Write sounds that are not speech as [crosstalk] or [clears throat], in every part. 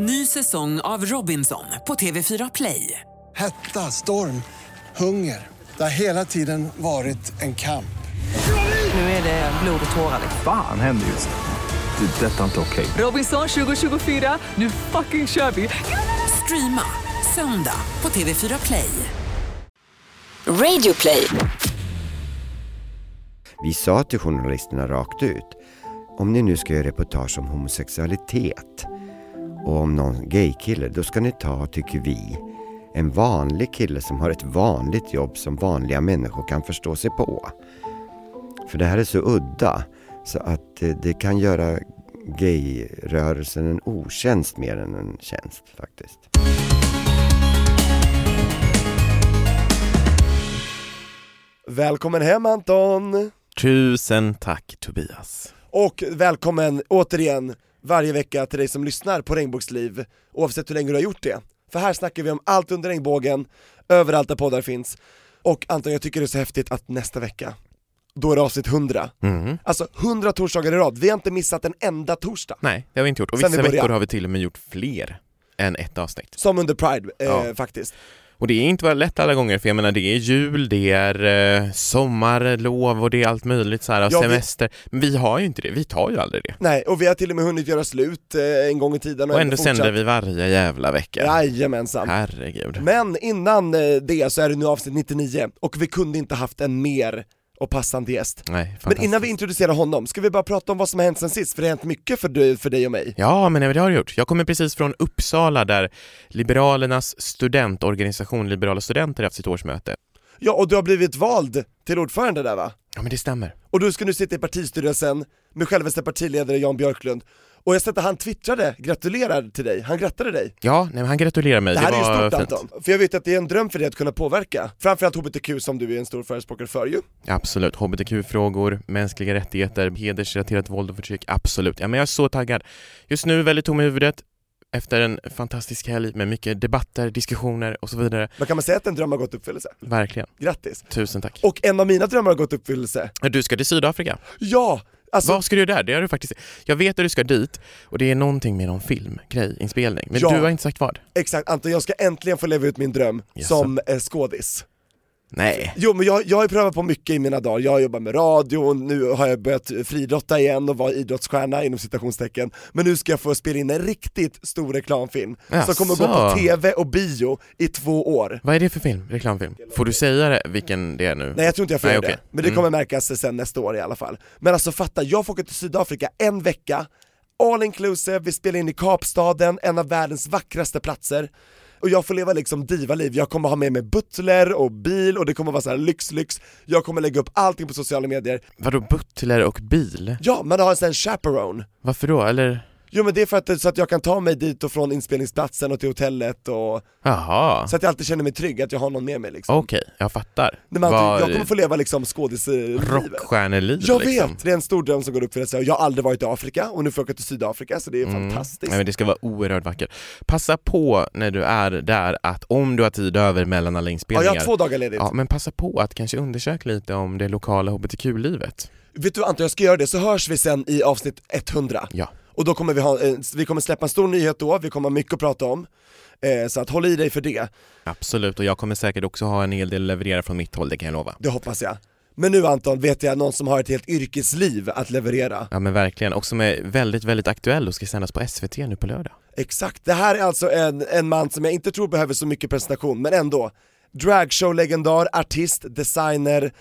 Ny säsong av Robinson på TV4 Play. Hetta, storm, hunger. Det har hela tiden varit en kamp. Nu är det blod och tårar. liksom. Fan händer just nu. Det. är Detta är inte okej. Robinson 2024, nu fucking kör vi! Streama söndag på TV4 Play. Radio play. Vi sa till journalisterna rakt ut, om ni nu ska göra reportage om homosexualitet och om någon gaykille, då ska ni ta, tycker vi, en vanlig kille som har ett vanligt jobb som vanliga människor kan förstå sig på. För det här är så udda så att eh, det kan göra gayrörelsen en otjänst mer än en tjänst faktiskt. Välkommen hem Anton! Tusen tack Tobias. Och välkommen återigen varje vecka till dig som lyssnar på Regnbågsliv, oavsett hur länge du har gjort det. För här snackar vi om allt under regnbågen, överallt där poddar finns. Och Anton, jag tycker det är så häftigt att nästa vecka, då är det avsnitt 100. Mm. Alltså 100 torsdagar i rad, vi har inte missat en enda torsdag. Nej, det har vi inte gjort. Och Sen vissa vi veckor har vi till och med gjort fler än ett avsnitt. Som under Pride, eh, Ja. faktiskt. Och det är inte bara lätt alla gånger, för jag menar det är jul, det är eh, sommarlov och det är allt möjligt så här, Ja, vi- semester. Men vi har ju inte det, vi tar ju aldrig det. Nej, och vi har till och med hunnit göra slut eh, en gång i tiden Och ändå fortsatt. sänder vi varje jävla vecka. Jajamensan. Herregud. Men innan eh, det så är det nu avsnitt 99, och vi kunde inte haft en mer och passande gäst. Nej, Men innan vi introducerar honom, ska vi bara prata om vad som har hänt sen sist? För det har hänt mycket för, du, för dig och mig. Ja, men det har det gjort. Jag kommer precis från Uppsala där Liberalernas studentorganisation Liberala Studenter haft sitt årsmöte. Ja, och du har blivit vald till ordförande där va? Ja, men det stämmer. Och du ska nu sitta i partistyrelsen med självaste partiledare Jan Björklund. Och jag sett att han twittrade, gratulerar till dig, han grattade dig. Ja, nej, men han gratulerar mig. Det här är ju var stort fint. Anton, för jag vet att det är en dröm för dig att kunna påverka, framförallt HBTQ som du är en stor förespråkare för ju. Absolut, hbtq-frågor, mänskliga rättigheter, hedersrelaterat våld och förtryck, absolut. Ja men jag är så taggad. Just nu väldigt tom i huvudet, efter en fantastisk helg med mycket debatter, diskussioner och så vidare. Men kan man säga att en dröm har gått uppfyllelse? Verkligen. Grattis! Tusen tack. Och en av mina drömmar har gått uppfyllelse. Du ska till Sydafrika. Ja! Alltså, Vad ska du göra där? Det har du faktiskt... Jag vet att du ska dit och det är någonting med någon filmgrej, inspelning. Men Ja. du har inte sagt vad. exakt Anton, jag ska äntligen få leva ut min dröm Jaså? som eh, skådis. Nej. Jo men jag, jag har ju prövat på mycket i mina dagar, jag har jobbat med radio, och nu har jag börjat friidrotta igen och vara idrottsstjärna inom citationstecken Men nu ska jag få spela in en riktigt stor reklamfilm som kommer gå på Jaså? TV och bio i två år Vad är det för film? Reklamfilm? Får du säga det, vilken det är nu? Nej jag tror inte jag får Nej, okej. det, men det Mm. kommer märkas sen nästa år i alla fall Men alltså fatta, jag får åka till Sydafrika en vecka, all inclusive, vi spelar in i Kapstaden, en av världens vackraste platser och jag får leva liksom divaliv, jag kommer ha med mig butler och bil och det kommer vara så här lyx lyx Jag kommer lägga upp allting på sociala medier Vadå butler och bil? Ja, man har en sån chaperone Varför då? Eller? Jo men det är för att, så att jag kan ta mig dit och från inspelningsplatsen och till hotellet och Jaha. Så att jag alltid känner mig trygg, att jag har någon med mig liksom Okej, jag fattar. Nej, men att Jag kommer få leva liksom skådislivet Rockstjärneliv Jag liksom. vet! Det är en stor dröm som går upp för sig, jag har aldrig varit i Afrika och nu får jag åka till Sydafrika så det är Mm. fantastiskt Nej, men det ska vara oerhört vackert. Passa på när du är där att om du har tid över mellan alla Ja, inspelningar jag har två dagar ledigt. Ja, men passa på att kanske undersöka lite om det lokala hbtq-livet. Vet du Anton, jag ska göra det, så hörs vi sen i avsnitt 100 Ja. Och då kommer vi ha, vi kommer släppa en stor nyhet då, vi kommer ha mycket att prata om. Eh, Så att håll i dig för det, Absolut, och jag kommer säkert också ha en hel del att leverera från mitt håll, det kan jag lova. det hoppas jag. Men nu Anton, vet jag någon som har ett helt yrkesliv att leverera? Ja men verkligen, och som är väldigt, väldigt aktuell och ska sändas på SVT nu på lördag. Exakt, det här är alltså en, en man som jag inte tror behöver så mycket presentation, men ändå. Dragshow-legendar, artist, designer,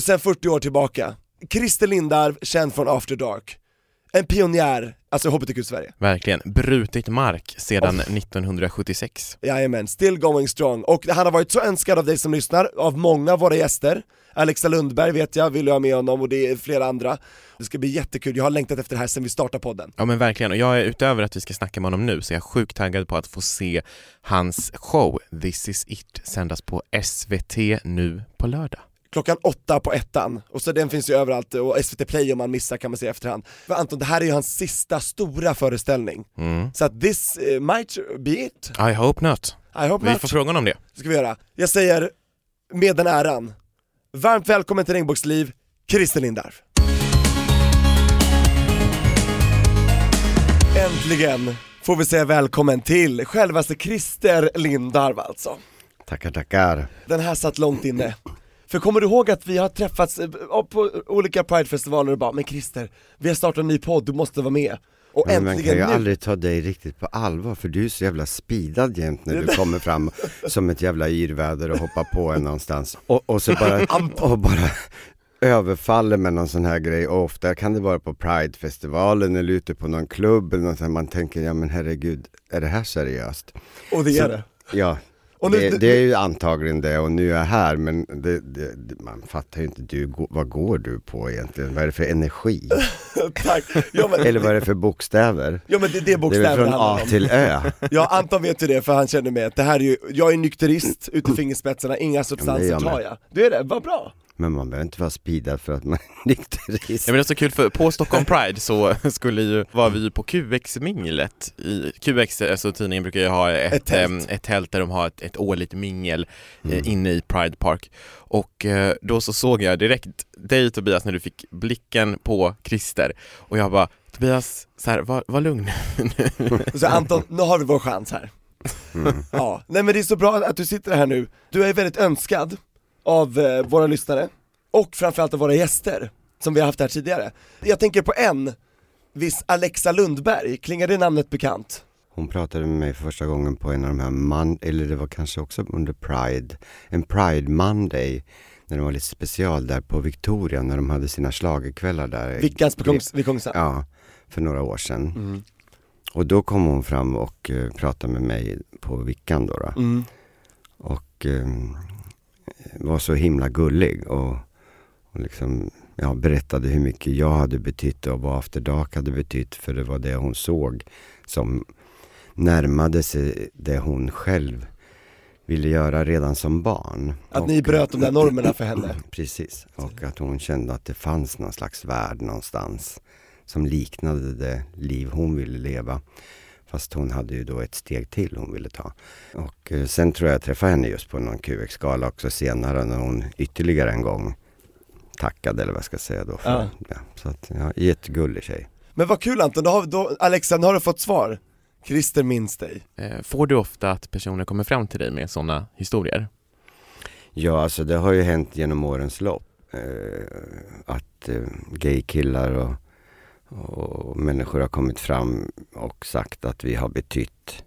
sen 40 år tillbaka. Christer Lindarw, känd från After Dark En pionjär, alltså HBTQ-Sverige Verkligen, brutit mark sedan 1976. Jajamän, still going strong, och han har varit så önskad av dig som lyssnar, av många av våra gäster. Alexa Lundberg vet jag, vill jag ha med honom? Och det är flera andra. Det ska bli jättekul, jag har längtat efter det här sen vi startade podden. Ja men verkligen, och jag är utöver att vi ska snacka med honom nu så är jag sjukt taggad på att få se hans show This is it sändas på SVT nu på lördag. Klockan åtta på ettan, och så den finns ju överallt, och SVT Play om man missar kan man se efterhand. För Anton, det här är ju hans sista stora föreställning, Mm. så att this eh, might be it, I hope not. I hope Vi not. får fråga honom det. Det ska vi göra. Jag säger, med den äran, varmt välkommen till Regnbågsliv, Christer Lindarw. Äntligen får vi säga välkommen till självaste Christer Lindarw alltså. Tackar, tackar. Den här satt långt inne. För kommer du ihåg att vi har träffats eh, på olika pridefestivaler och bara 'Men Christer, vi har startat en ny podd, du måste vara med' Och Men man kan ju nu, aldrig ta dig riktigt på allvar för du är så jävla speedad jämt när du [laughs] kommer fram som ett jävla yrväder och hoppar på en någonstans. Och, och så bara, [laughs] och bara överfaller med någon sån här grej och ofta kan det vara på Pridefestivalen eller ute på någon klubb eller något sånt. Man tänker, ja men herregud, är det här seriöst? och det är så- det Ja, nu- det, det är ju antagligen det och nu är jag här men det, det, man fattar ju inte, du, vad går du på egentligen? Vad är det för energi? [laughs] Tack! Ja men, Eller vad är det för bokstäver? ja, men det, det är Det är bokstäver från A om till Ö? Ja Anton vet ju det för han känner att det här är ju, jag är nykterist ut i fingerspetsarna, inga substanser med. tar jag Du är det, vad bra! Men man behöver inte vara speedad för att man är nykterist. Ja men det är så kul för på Stockholm Pride så [laughs] skulle ju, var vi ju på QX-minglet i, QX, alltså tidningen brukar ju ha ett, Ett tält. ett tält där de har ett, ett årligt mingel eh, inne i Pride Park. Och eh, då så såg jag direkt dig Tobias när du fick blicken på Christer. Och jag bara Tobias, så här, var, var lugn [laughs] Så Anton, nu har vi vår chans här. Ja, nej men det är så bra att du sitter här nu. Du är väldigt önskad av eh, våra lyssnare och framförallt av våra gäster som vi har haft här tidigare Jag tänker på en, viss Alexa Lundberg, klingar det namnet bekant? Hon pratade med mig för första gången på en av de här, man, eller det var kanske också under Pride, en Pride Monday, när det var lite special där på Victoria, när de hade sina schlagerkvällar där. Vickans på Kungs, vid Kungsan? Ja, för några år sedan. Mm. Och då kom hon fram och eh, pratade med mig på Vickan då. då. Mm. Och eh, var så himla gullig och, och liksom, ja, berättade hur mycket jag hade betytt och vad After Dark hade betytt. För det var det hon såg som närmade sig det hon själv ville göra redan som barn. Att Och- ni bröt de där normerna för henne? [clears throat] Precis, och att hon kände att det fanns någon slags värld någonstans som liknade det liv hon ville leva. Fast hon hade ju då ett steg till hon ville ta. Och eh, sen tror jag jag träffade henne just på någon QX-gala också senare när hon ytterligare en gång tackade eller vad jag ska säga då. För, Ja. ja. så att, ja, jättegullig tjej. Men vad kul Anton, då har, då, Alexa, nu har du fått svar Christer minns dig Eh, Får du ofta att personer kommer fram till dig med sådana historier? Ja, alltså det har ju hänt genom årens lopp. Eh, att eh, gaykillar och, och människor har kommit fram och sagt att vi har betytt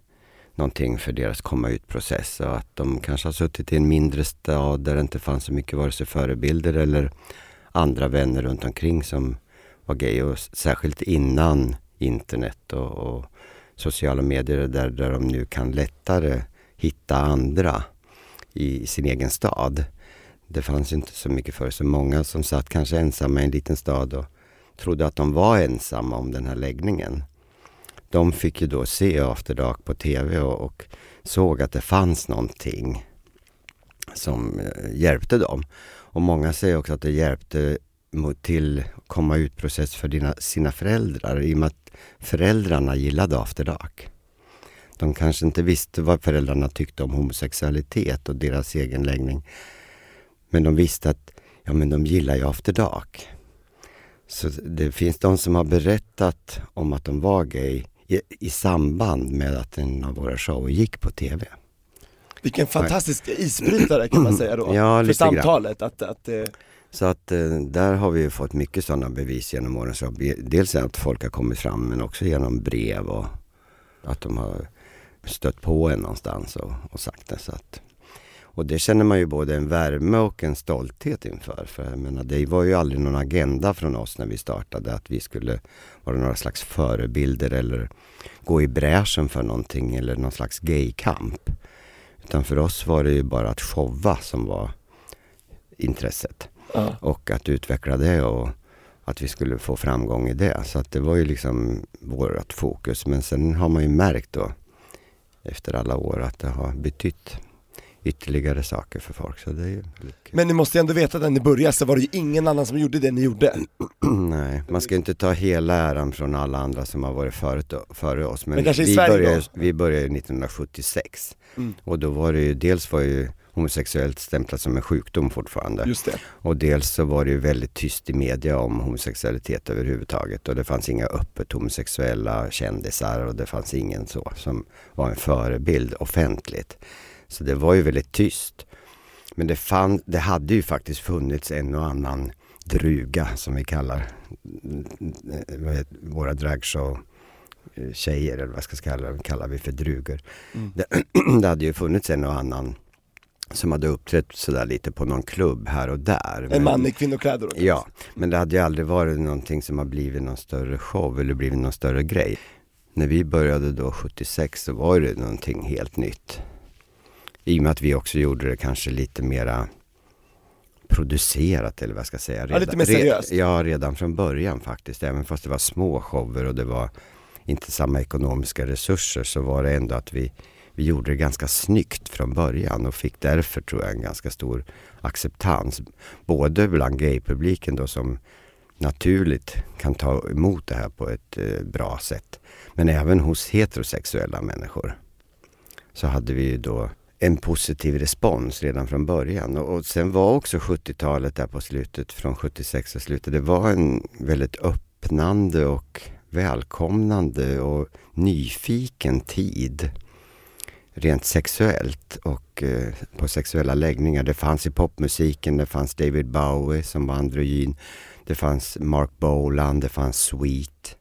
någonting för deras komma ut-process och att de kanske har suttit i en mindre stad där det inte fanns så mycket vare sig förebilder eller andra vänner runt omkring som var gay och särskilt innan internet och, och sociala medier där, där de nu kan lättare hitta andra i sin egen stad. Det fanns inte så mycket förr, så många som satt kanske ensamma i en liten stad och trodde att de var ensamma om den här läggningen. De fick ju då se After Dark på TV och, och såg att det fanns någonting som eh, hjälpte dem. Och många säger också att det hjälpte mot till komma ut-process för dina, sina föräldrar i och med att föräldrarna gillade After Dark. De kanske inte visste vad föräldrarna tyckte om homosexualitet och deras egen läggning. Men de visste att ja, men de gillar ju After Dark. Så det finns de som har berättat om att de var gay i, i samband med att en av våra shower gick på TV. Vilken fantastisk isbrytare kan man säga då, [clears throat] Ja, för grann. samtalet att, att eh, Så att eh, där har vi ju fått mycket sådana bevis genom åren. Så dels att folk har kommit fram men också genom brev och att de har stött på en någonstans och, och sagt det. Så att, och det känner man ju både en värme och en stolthet inför. För jag menar, det var ju aldrig någon agenda från oss när vi startade att vi skulle vara några slags förebilder eller gå i bräschen för någonting eller någon slags gaykamp. Utan för oss var det ju bara att showa som var intresset ja. och att utveckla det och att vi skulle få framgång i det. Så att det var ju liksom vårt fokus. Men sen har man ju märkt då efter alla år att det har betytt ytterligare saker för folk. Så det är ju. Men ni måste ju ändå veta att när ni började så var det ju ingen annan som gjorde det ni gjorde [clears throat] Nej, man ska inte ta hela äran från alla andra som har varit förut, före oss. Men, Men kanske i vi, Sverige började, då? vi började 1976 Mm. och då var det ju, dels var ju homosexuellt stämplat som en sjukdom fortfarande. Just det. Och dels så var det ju väldigt tyst i media om homosexualitet överhuvudtaget och det fanns inga öppet homosexuella kändisar och det fanns ingen så som var en förebild offentligt. Så det var ju väldigt tyst. Men det, fann, det hade ju faktiskt funnits en och annan druga som vi kallar heter- våra dragshow tjejer eller vad jag ska kalla dem, kallar vi för drugor. Det, [clears throat] det hade ju funnits en och annan som hade uppträtt sådär lite på någon klubb här och där. En Men- man i kvinnokläder då? Ja, men det hade ju aldrig varit någonting som har blivit någon större show eller blivit någon större grej. När vi började då 76 så var det någonting helt nytt. I och med att vi också gjorde det kanske lite mera producerat eller vad jag ska säga. Ja, lite mer seriöst. Re, ja, redan från början faktiskt. Även fast det var små shower och det var inte samma ekonomiska resurser så var det ändå att vi, vi gjorde det ganska snyggt från början och fick därför tror jag en ganska stor acceptans. Både bland gaypubliken då som naturligt kan ta emot det här på ett eh, bra sätt. Men även hos heterosexuella människor. Så hade vi ju då en positiv respons redan från början. Och, och sen var också 70-talet där på slutet, från 76 och slutet, det var en väldigt öppnande och välkomnande och nyfiken tid. Rent sexuellt och eh, på sexuella läggningar. Det fanns i popmusiken, det fanns David Bowie som var androgyn. Det fanns Mark Bolan, det fanns Sweet.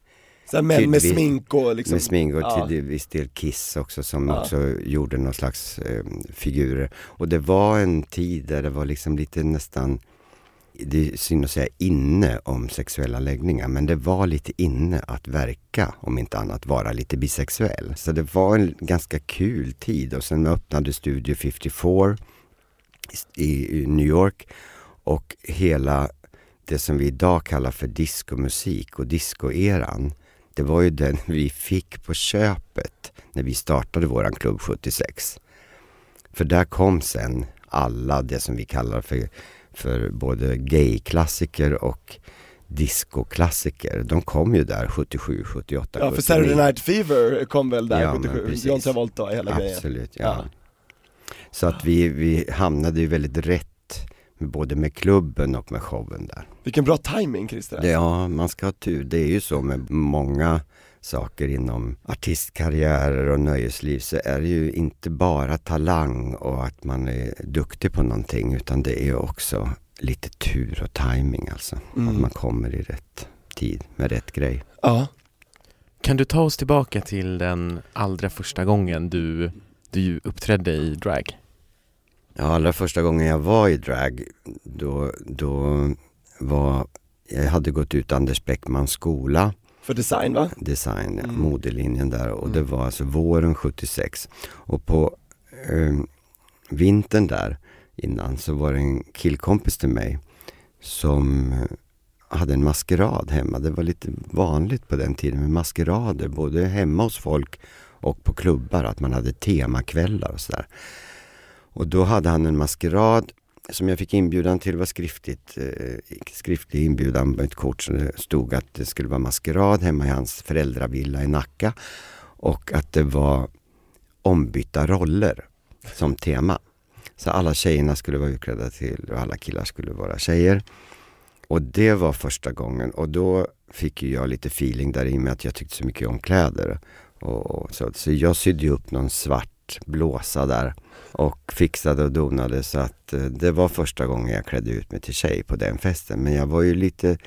Så män med smink och liksom Med smink och ja. till viss del Kiss också som Ja. också gjorde någon slags eh, figurer. Och det var en tid där det var liksom lite nästan, det är synd att säga inne om sexuella läggningar, men det var lite inne att verka, om inte annat vara lite bisexuell. Så det var en ganska kul tid och sen öppnade Studio 54 i, i New York och hela det som vi idag kallar för diskomusik och discoeran det var ju den vi fick på köpet när vi startade våran klubb 76. För där kom sen alla det som vi kallar för, för både gayklassiker och discoklassiker. De kom ju där 77, 78, Ja för 79. Saturday Night Fever kom väl där Ja, men 77, precis. John Travolta och hela grejen Absolut, ja. Ja. Så att vi, vi hamnade ju väldigt rätt både med klubben och med showen där. Vilken bra timing Christer ja, man ska ha tur. Det är ju så med många saker inom artistkarriärer och nöjesliv så är det ju inte bara talang och att man är duktig på någonting utan det är också lite tur och timing alltså. Att man kommer i rätt tid med rätt grej. Ja, Kan du ta oss tillbaka till den allra första gången du, du uppträdde i drag? Ja, allra första gången jag var i drag då, då var jag hade gått ut Anders Bäckmans skola för design va? design, Mm. modelinjen där och det var alltså våren 76. Och på eh, vintern där innan så var det en killkompis till mig som eh, hade en maskerad hemma. Det var lite vanligt på den tiden med maskerader, både hemma hos folk och på klubbar, att man hade temakvällar och sådär. Och då hade han en maskerad som jag fick inbjudan till var skriftligt, eh, skriftlig inbjudan på ett kort som det stod att det skulle vara maskerad hemma i hans föräldravilla i Nacka och att det var ombytta roller som tema. Så alla tjejerna skulle vara utklädda till och alla killar skulle vara tjejer. Och det var första gången och då fick ju jag lite feeling där i och med att jag tyckte så mycket om kläder. Och, och så, så jag sydde ju upp någon svart blåsa där och fixade och donade så att eh, det var första gången jag klädde ut mig till tjej på den festen. Men jag var ju lite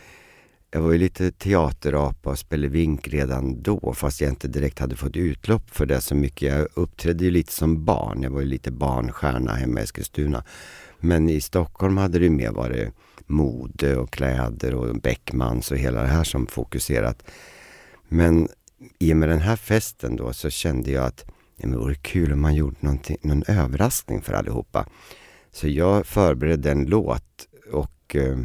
jag var ju lite teaterapa och spelevink redan då fast jag inte direkt hade fått utlopp för det så mycket. Jag uppträdde ju lite som barn. Jag var ju lite barnstjärna hemma i Eskilstuna. Men i Stockholm hade det ju mer varit mode och kläder och Beckmans och hela det här som fokuserat. Men i och med den här festen då så kände jag att ja, men det vore kul om man gjorde någon överraskning för allihopa. Så jag förberedde en låt och eh,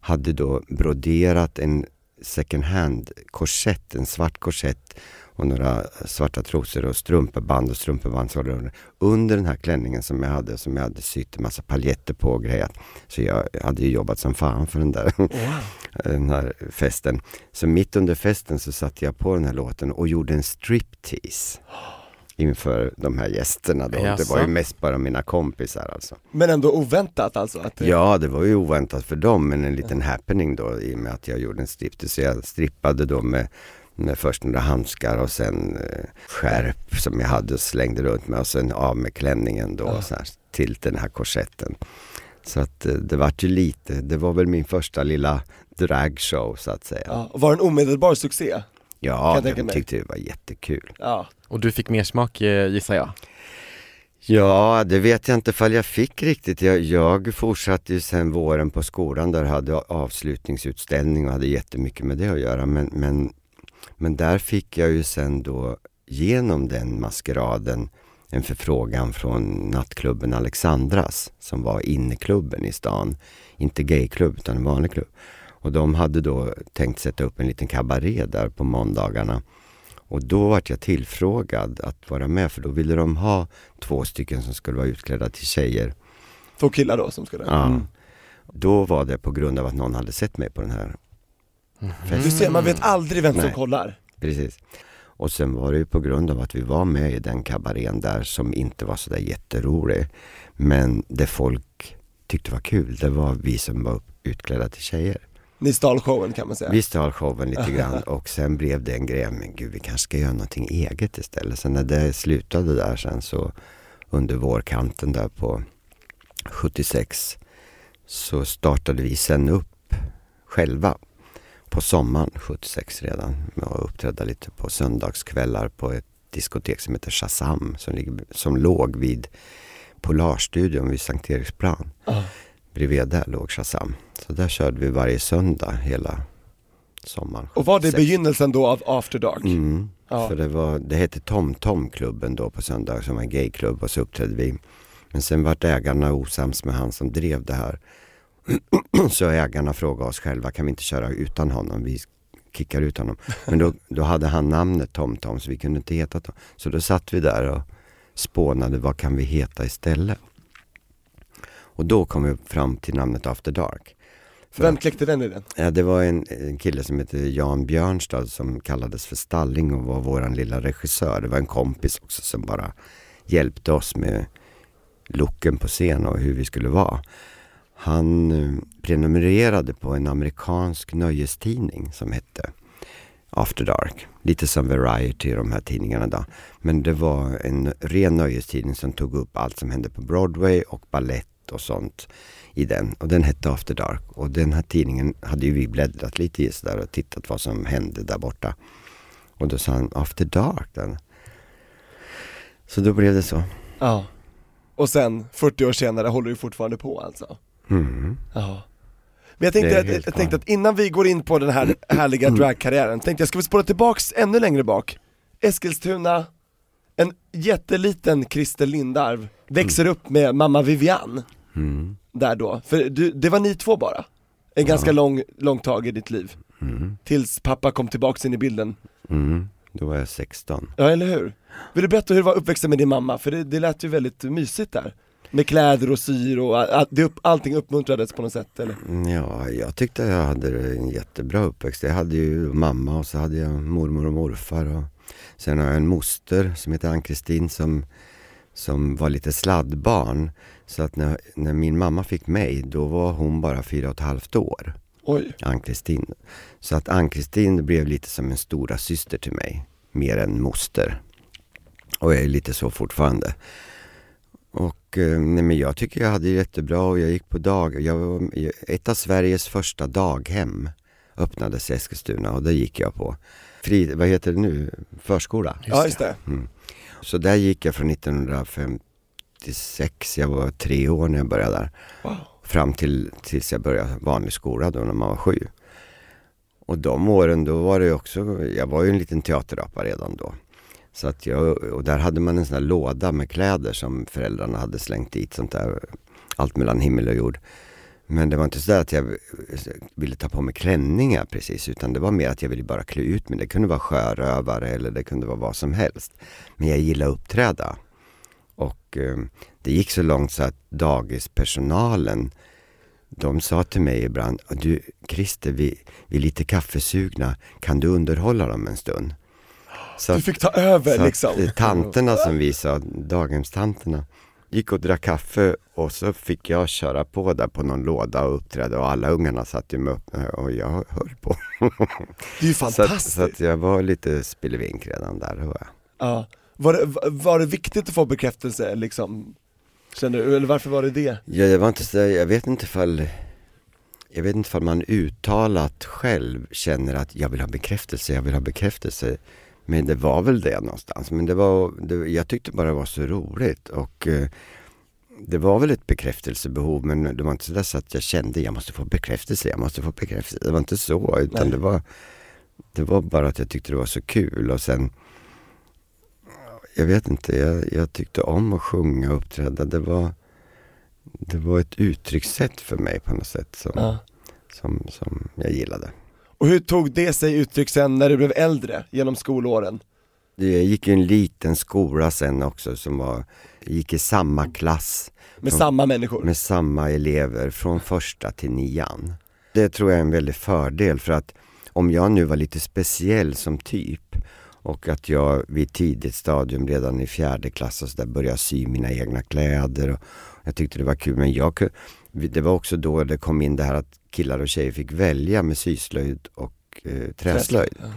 hade då broderat en second hand korsett, en svart korsett och några svarta trosor och strumpeband och strumpebandshållare under den här klänningen som jag hade, som jag hade sytt en massa paljetter på och grejat. Så jag hade ju jobbat som fan för den där [laughs] den här festen. Så mitt under festen så satte jag på den här låten och gjorde en striptease. [gasps] inför de här gästerna då. Det var ju mest bara mina kompisar alltså. Men ändå oväntat alltså? Att det... Ja, det var ju oväntat för dem, men en liten happening då i och med att jag gjorde en striptease. Så jag strippade då med, med först några handskar och sen eh, skärp som jag hade och slängde runt mig och sen av med klänningen då så här, till den här korsetten. Så att eh, det vart ju lite, det var väl min första lilla dragshow så att säga. Ja, Ja, var det en omedelbar succé? Jag tänka de mig. tyckte det var jättekul. Ja. Och du fick mer smak eh, gissar jag? Ja, det vet jag inte ifall jag fick riktigt. Jag, jag fortsatte ju sen våren på skolan där jag hade avslutningsutställning och hade jättemycket med det att göra. Men, men, men där fick jag ju sen då genom den maskeraden en förfrågan från nattklubben Alexandras som var inneklubben i stan. Inte gayklubb utan en vanlig klubb. Och de hade då tänkt sätta upp en liten kabaré där på måndagarna. Och då vart jag tillfrågad att vara med för då ville de ha två stycken som skulle vara utklädda till tjejer. Två killar då som skulle... Ja. Mm. Då var det på grund av att någon hade sett mig på den här Du festen. ser, man vet aldrig vem som Nej. kollar. Precis. Och sen var det ju på grund av att vi var med i den kabarén där som inte var sådär jätterolig. Men det folk tyckte var kul, det var vi som var utklädda till tjejer. Ni stal showen kan man säga. Vi stal showen lite [laughs] grann och sen blev det en grej, men gud vi kanske ska göra någonting eget istället. Så när det slutade där sen så under vårkanten där på 76 så startade vi sen upp själva på sommaren 76 redan med att uppträda lite på söndagskvällar på ett diskotek som heter Shazam som, ligger, som låg vid Polarstudion vid Sankt Eriksplan. Ja. Bredvid där låg Shazam. Så där körde vi varje söndag hela sommaren. Och var det 76. begynnelsen då av After Dark? Mm. Ja. För det, var, det hette Tom Tom klubben då på söndag som var en gayklubb och så uppträdde vi. Men sen vart ägarna osams med han som drev det här. [clears throat] så ägarna frågade oss själva, kan vi inte köra utan honom? Vi kickar ut honom. Men då, då hade han namnet Tom Tom så vi kunde inte heta Tom. Så då satt vi där och spånade, vad kan vi heta istället? Och då kom vi fram till namnet After Dark. För Vem kläckte den idén? Ja, det var en, en kille som hette Jan Björnstad som kallades för Stalling och var våran lilla regissör. Det var en kompis också som bara hjälpte oss med looken på scen och hur vi skulle vara. Han eh, prenumererade på en amerikansk nöjestidning som hette After Dark. Lite som Variety, de här tidningarna då. Men det var en ren nöjestidning som tog upp allt som hände på Broadway och ballett och sånt i den. Och den hette After Dark. Och den här tidningen hade ju vi bläddrat lite i så där och tittat vad som hände där borta. Och då sa han After Dark den. Så då blev det så. Ja. Och sen, 40 år senare, håller du fortfarande på alltså? Mm. Ja. Men jag tänkte, att, jag tänkte att innan vi går in på den här härliga dragkarriären, tänkte jag, ska vi spåra tillbaks ännu längre bak? Eskilstuna, en jätteliten Christer Lindarw växer upp med mamma Vivian Mm. där då, för du, det var ni två bara? En ganska lång, lång tag i ditt liv, Mm. tills pappa kom tillbaks in i bilden Mm. Då var jag 16. Ja eller hur? Vill du berätta hur det var uppväxten med din mamma? För det, det lät ju väldigt mysigt där Med kläder och syr och all, det upp, allting uppmuntrades på något sätt eller? Mm, Ja, jag tyckte jag hade en jättebra uppväxt. Jag hade ju mamma och så hade jag mormor och morfar. Och sen har jag en moster som heter Ann-Kristin som, som var lite sladdbarn. Så att när, när min mamma fick mig, då var hon bara fyra och ett halvt år. Oj, Ann-Kristin. Så att Ann-Kristin blev lite som en stora syster till mig. Mer än moster. Och jag är lite så fortfarande. Och eh, nej, men jag tycker jag hade jättebra och jag gick på dag. Jag var, ett av Sveriges första daghem öppnades i Eskilstuna och det gick jag på. Fri, vad heter det nu? Förskola. ja just det Så där gick jag från 1956, jag var tre år när jag började där. Wow. Fram till tills jag började vanlig skola då när man var sju. Och de åren då var det också, jag var ju en liten teaterapa redan då. Så att jag, och där hade man en sån här låda med kläder som föräldrarna hade slängt dit, sånt där, allt mellan himmel och jord. Men det var inte så att jag ville ta på mig klänningar precis, utan det var mer att jag ville bara klä ut mig. Det kunde vara sjörövare eller det kunde vara vad som helst. Men jag gillade att uppträda. Och eh, det gick så långt så att dagispersonalen de sa till mig ibland, du Christer, vi, vi är lite kaffesugna, kan du underhålla dem en stund? Så Du fick ta över så liksom. att, eh, tanterna som vi sa, daghemstanterna, gick och drack kaffe och så fick jag köra på där på någon låda och uppträda och alla ungarna satt ju med öppna och jag höll på. Det är ju [laughs] Så att, fantastiskt. så att jag var lite spillevink redan där. Var jag. Ja. Var, det, var det viktigt att få bekräftelse liksom? Känner du, eller varför var det det? Ja, jag var inte så, jag vet inte ifall jag vet inte ifall man uttalat själv känner att jag vill ha bekräftelse, jag vill ha bekräftelse. Men det var väl det någonstans. Men det var, det, jag tyckte bara det var så roligt och eh, det var väl ett bekräftelsebehov men det var inte så där så att jag kände jag måste få bekräftelse, jag måste få bekräftelse. Det var inte så utan Nej. det var, det var bara att jag tyckte det var så kul och sen jag vet inte, jag, jag tyckte om att sjunga och uppträda. Det var, det var ett uttryckssätt för mig på något sätt som, Ja. som, som jag gillade. Och hur tog det sig uttryck sen när du blev äldre, genom skolåren? Jag gick i en liten skola sen också som var, gick i samma klass Med Ja. samma människor? med samma elever från första till nian. Det tror jag är en väldig fördel för att om jag nu var lite speciell som typ och att jag vid tidigt stadium redan i fjärde klass och så där började sy mina egna kläder och jag tyckte det var kul men jag det var också då det kom in det här att killar och tjejer fick välja med syslöjd och eh, träslöjd. Ja.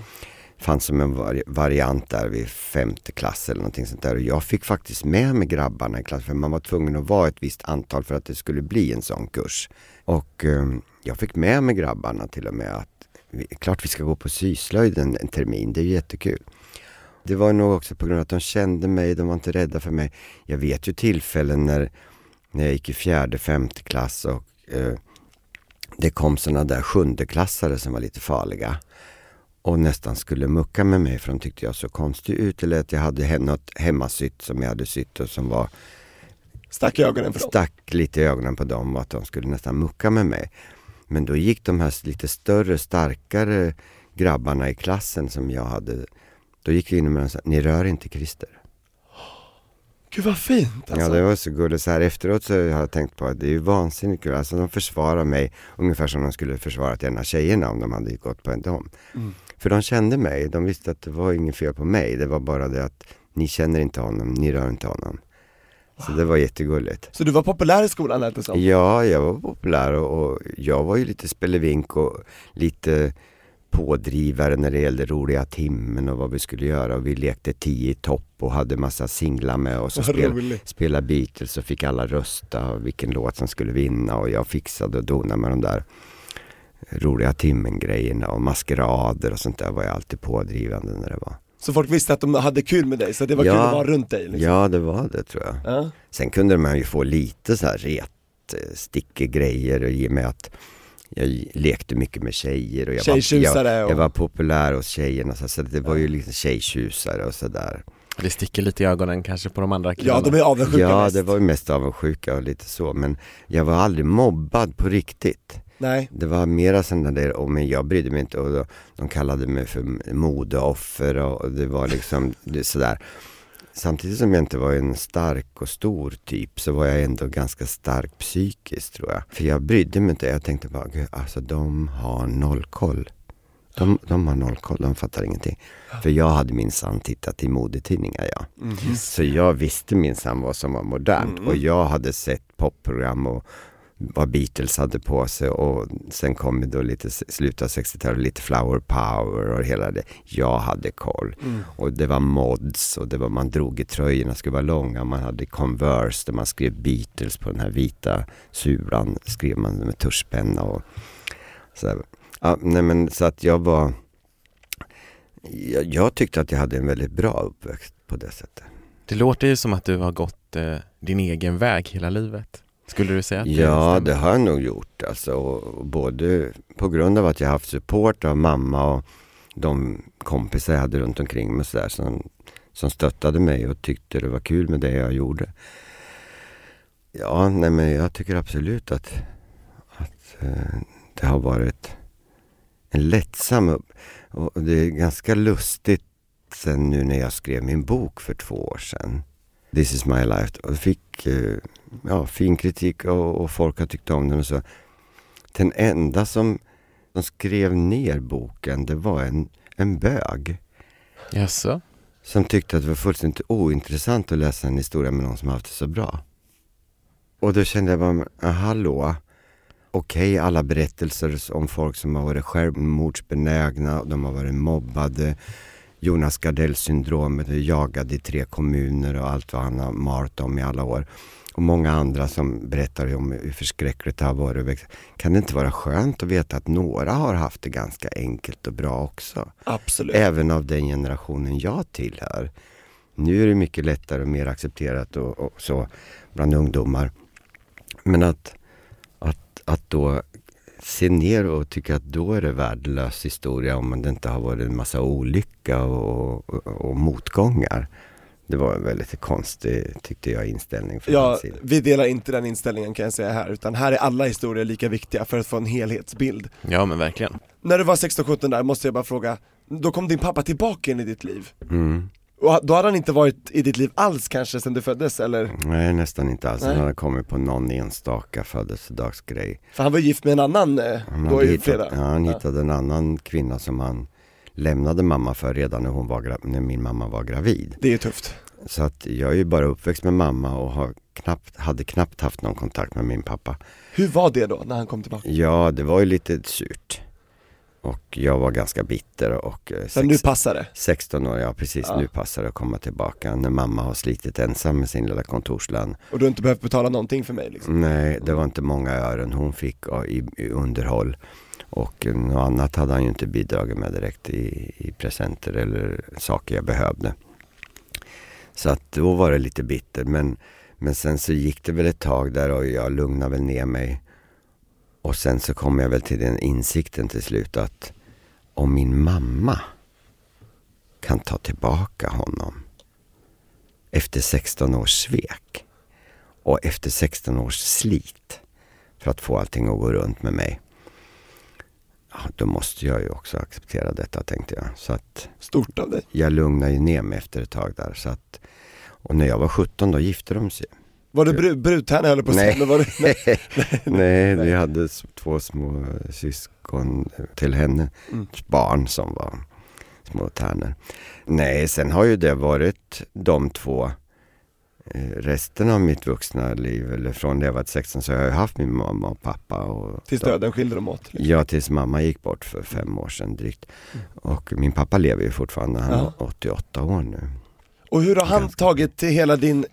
fanns som en vari- variant där vid femte klass eller någonting sånt där. Och jag fick faktiskt med mig grabbarna i klassen för man var tvungen att vara ett visst antal för att det skulle bli en sån kurs. Och eh, jag fick med mig grabbarna till och med att vi, klart vi ska gå på syslöjd en, termin, det är jättekul. Det var nog också på grund av att de kände mig, de var inte rädda för mig. Jag vet ju tillfällen när, när jag gick i fjärde, femte klass och eh, det kom sådana där sjundeklassare som var lite farliga och nästan skulle mucka med mig för de tyckte jag så konstig ut eller att jag hade något hemmasytt som jag hade sytt och som var Stack i ögonen för dem? stack lite i ögonen på dem och att de skulle nästan mucka med mig. Men då gick de här lite större, starkare grabbarna i klassen som jag hade, då gick vi in med och sa, ni rör inte Christer. Gud vad fint alltså. Ja det var så gulligt. Så här efteråt så har jag tänkt på att det är ju vansinnigt kul. Alltså de försvarar mig ungefär som de skulle försvarat ena tjejerna om de hade gått på en dom. Mm. För de kände mig, de visste att det var inget fel på mig. Det var bara det att ni känner inte honom, ni rör inte honom. Så det var jättegulligt. Så du var populär i skolan lät det som? Ja, jag var populär och, och jag var ju lite spelevink och lite pådrivare när det gällde roliga timmen och vad vi skulle göra och vi lekte tio i topp och hade massa singlar med oss och spelade Beatles och fick alla rösta vilken låt som skulle vinna och jag fixade och donade med de där roliga timmen-grejerna och maskerader och sånt där var jag alltid pådrivande när det var. Så folk visste att de hade kul med dig, så det var Ja. kul att vara runt dig liksom. Ja, det var det tror jag. Ja. Sen kunde man ju få lite så här ret, eh, stickig grejer och i och med att jag lekte mycket med tjejer och jag, var, jag, och- jag var populär hos tjejerna så, så det var ju liksom tjejtjusare och sådär. Det sticker lite i ögonen kanske på de andra killarna. Ja, de är avundsjuka Ja, mest. det var ju mest avundsjuka och lite så men jag var aldrig mobbad på riktigt. Nej, Det var mera sådana där, och men jag brydde mig inte och då, de kallade mig för modeoffer och, och det var liksom det, sådär. Samtidigt som jag inte var en stark och stor typ så var jag ändå ganska stark psykiskt tror jag. För jag brydde mig inte, jag tänkte bara, gud alltså de har noll koll. De, de har noll koll, de fattar ingenting. För jag hade minsann tittat i modetidningar ja. Så jag visste minsann vad som var modernt och jag hade sett popprogram och vad Beatles hade på sig och sen kom det då lite slutet av 60-talet, lite flower power och hela det. Jag hade koll. Och det var mods och det var, man drog i tröjorna, skulle vara långa, man hade Converse där man skrev Beatles på den här vita sulan, skrev man med tuschpenna och så, ja, nej men så att jag var jag, jag tyckte att jag hade en väldigt bra uppväxt på det sättet. Det låter ju som att du har gått eh, din egen väg hela livet. Skulle du säga att Ja, stämmer? det har jag nog gjort. Alltså, både på grund av att jag haft support av mamma och de kompisar jag hade runt omkring mig så där, som, som stöttade mig och tyckte det var kul med det jag gjorde. Ja, nej men jag tycker absolut att, att eh, det har varit en lättsam. Och det är ganska lustigt sen nu när jag skrev min bok för två år sedan. This is my life. Och fick eh, ja, fin kritik och, och folk har tyckt om den och så. Den enda som, som skrev ner boken, det var en, en bög. Jaså? som tyckte att det var fullständigt ointressant att läsa en historia med någon som haft det så bra. Och då kände jag bara, ah, hallå, okej alla berättelser om folk som har varit självmordsbenägna, de har varit mobbade, Jonas Gardell-syndromet, jagad i tre kommuner och allt vad han har malt om i alla år. Och många andra som berättar om hur förskräckligt det har varit. Kan det inte vara skönt att veta att några har haft det ganska enkelt och bra också? Absolut. Även av den generationen jag tillhör. Nu är det mycket lättare och mer accepterat och, och så bland ungdomar. Men att, att, att då se ner och tycka att då är det värdelös historia om det inte har varit en massa olycka och, och, och motgångar. Det var en väldigt konstig, tyckte jag, inställning från Ja, hans sida. vi delar inte den inställningen kan jag säga här, utan här är alla historier lika viktiga för att få en helhetsbild. Ja men verkligen. När du var 16-17 där måste jag bara fråga, då kom din pappa tillbaka in i ditt liv? Mm. Och då hade han inte varit i ditt liv alls kanske sen du föddes eller? Nej, nästan inte alls. Nej. Han hade kommit på någon enstaka födelsedagsgrej. För han var gift med en annan eh, Han, då i hittat, flera? ja, han hittade en annan kvinna som han lämnade mamma för redan när, hon var, när min mamma var gravid. Det är tufft. Så att jag är ju bara uppväxt med mamma och har knappt, hade knappt haft någon kontakt med min pappa. Hur var det då när han kom tillbaka? Ja, det var ju lite surt. Och jag var ganska bitter och eh, Så nu sex, passar det? 16 år, ja precis, Ja. nu passar det att komma tillbaka när mamma har slitit ensam med sin lilla kontorslön. Och du har inte behövt betala någonting för mig liksom? Nej, det var inte många ören hon fick i, i underhåll. Och något annat hade han ju inte bidragit med direkt i, i presenter eller saker jag behövde. Så att då var det lite bitter. Men, men sen så gick det väl ett tag där och jag lugnade väl ner mig. Och sen så kom jag väl till den insikten till slut att om min mamma kan ta tillbaka honom efter 16 års svek och efter 16 års slit för att få allting att gå runt med mig. Ja, då måste jag ju också acceptera detta tänkte jag. Så att Stort av dig. jag lugnade ju ner mig efter ett tag där. Så att, och när jag var 17 då gifte de sig. Var du bru- brudtärna höll på att Nej. var du, [laughs] nej. Nej, [laughs] vi hade två små syskon till henne, Mm. barn som var små tärnor. Nej, sen har ju det varit de två resten av mitt vuxna liv, eller från det jag var 16 så har jag haft min mamma och pappa. Och Tills de- döden skilde dem åt? liksom. Ja, tills mamma gick bort för fem år sedan drygt. Och min pappa lever ju fortfarande, han Mm. Ja. är 88 år nu. Och hur har han tagit hela din,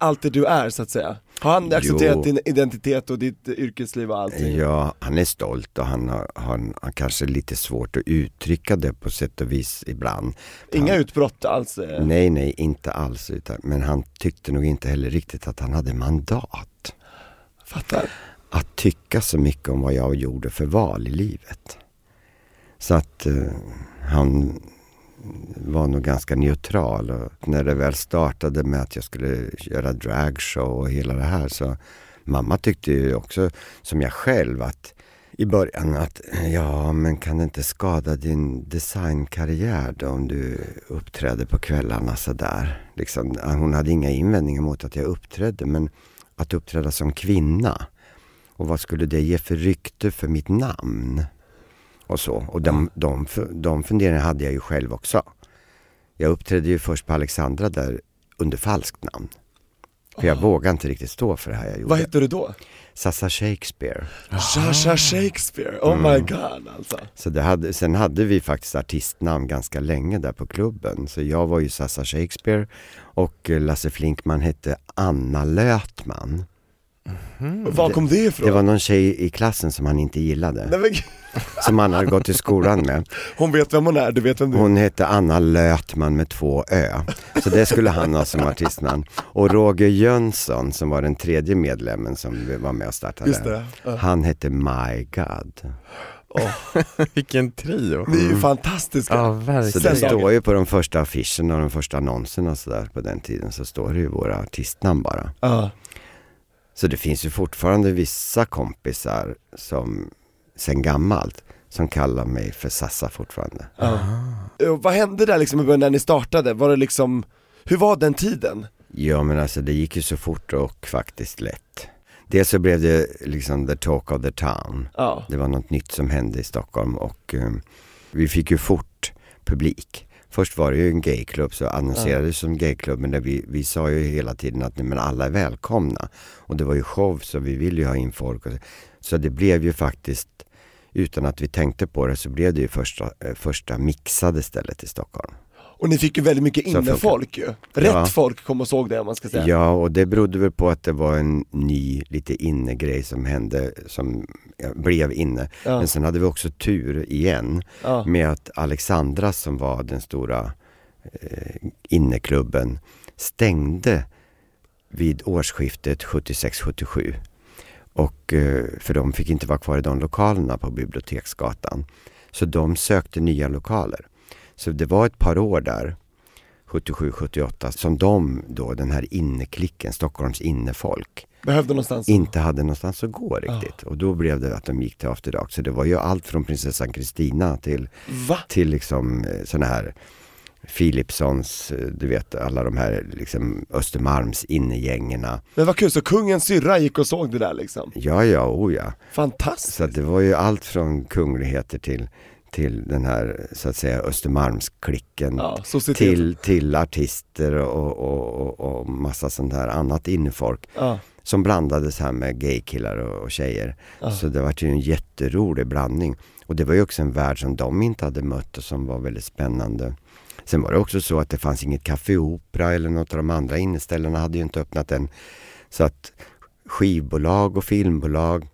allt det du är så att säga? Har han Jo. accepterat din identitet och ditt yrkesliv och allting? Ja, han är stolt och han har, har, har kanske lite svårt att uttrycka det på sätt och vis ibland. Inga han, utbrott alls? eh? Nej, nej, inte alls. Utan, men han tyckte nog inte heller riktigt att han hade mandat Fattar. att tycka så mycket om vad jag gjorde för val i livet. Så att eh, han var nog ganska neutral och när det väl startade med att jag skulle göra dragshow och hela det här så mamma tyckte ju också som jag själv att i början att ja men kan det inte skada din designkarriär då om du uppträder på kvällarna sådär. Liksom, hon hade inga invändningar mot att jag uppträdde men att uppträda som kvinna och vad skulle det ge för rykte för mitt namn? Och så. Och de, de, de funderingarna hade jag ju själv också. Jag uppträdde ju först på Alexandra där under falskt namn. För jag vågade inte riktigt stå för det här jag gjorde. Vad hette du då? Sassa Shakespeare. Sasha Shakespeare, oh Mm. my god alltså. Så det hade, sen hade vi faktiskt artistnamn ganska länge där på klubben. Så jag var ju Sassa Shakespeare och eh, Lasse Flinkman hette Anna Lötman. Var kom det ifrån? Det var någon tjej i klassen som han inte gillade. Nej, men. Som han hade gått i skolan med. hon vet vem hon är, du vet vem du är. Hon hette Anna Lötman med två ö. Så det skulle han ha som artistnamn. Och Roger Jönsson som var den tredje medlemmen som var med och startade. Just det. Ja. Han hette My God. [laughs] Vilken trio. Ni är ju fantastiska. Ja, Så det står ju på de första affischerna och de första annonserna och sådär på den tiden så står det ju våra artistnamn bara. Ja. Så det finns ju fortfarande vissa kompisar som sen gammalt som kallar mig för Sassa fortfarande. Och Vad hände där liksom i början när ni startade? Var det liksom, hur var den tiden? Ja men alltså det gick ju så fort och faktiskt lätt. Dels så blev det liksom the talk of the town. Ja. Det var något nytt som hände i Stockholm och eh, vi fick ju fort publik. Först var det ju en gayklubb så annonserades det som gayklubb men vi, vi sa ju hela tiden att nej, men alla är välkomna. Och det var ju show så vi ville ju ha in folk. Och, så det blev ju faktiskt, utan att vi tänkte på det, så blev det ju första, eh, första mixade stället i Stockholm. Och ni fick ju väldigt mycket innefolk ju. Rätt Ja. folk kom och såg det om man ska säga. Ja, och det berodde väl på att det var en ny, lite inne-grej som hände, som blev inne. Ja. Men sen hade vi också tur igen Ja. med att Alexandra som var den stora eh, inneklubben stängde vid årsskiftet 76-77. Och, eh, för de fick inte vara kvar i de lokalerna på Biblioteksgatan. Så de sökte nya lokaler. Så det var ett par år där, 77-78, som de då, den här inneklicken, Stockholms innefolk, Behövde någonstans. inte hade någonstans att gå riktigt. Och då blev det att de gick till After Dark. Så det var ju allt från prinsessan Kristina till, Va? till liksom sådana här Philipssons, eh, du vet alla de här liksom Östermalms innegängerna. Men vad kul, så kungens syrra gick och såg det där liksom. Ja, ja, oh ja. Fantastiskt. Så det var ju allt från kungligheter till, till den här så att säga Östermalmsklicken. Ja, till, till artister och, och, och, och massa sånt här annat innefolk. Ja. som blandades här med gaykillar och, och tjejer. Ja. Så det var ju en jätterolig blandning. Och det var ju också en värld som de inte hade mött och som var väldigt spännande. Sen var det också så att det fanns inget Café Opera eller något av de andra inneställena hade ju inte öppnat än. Så att skivbolag och filmbolag,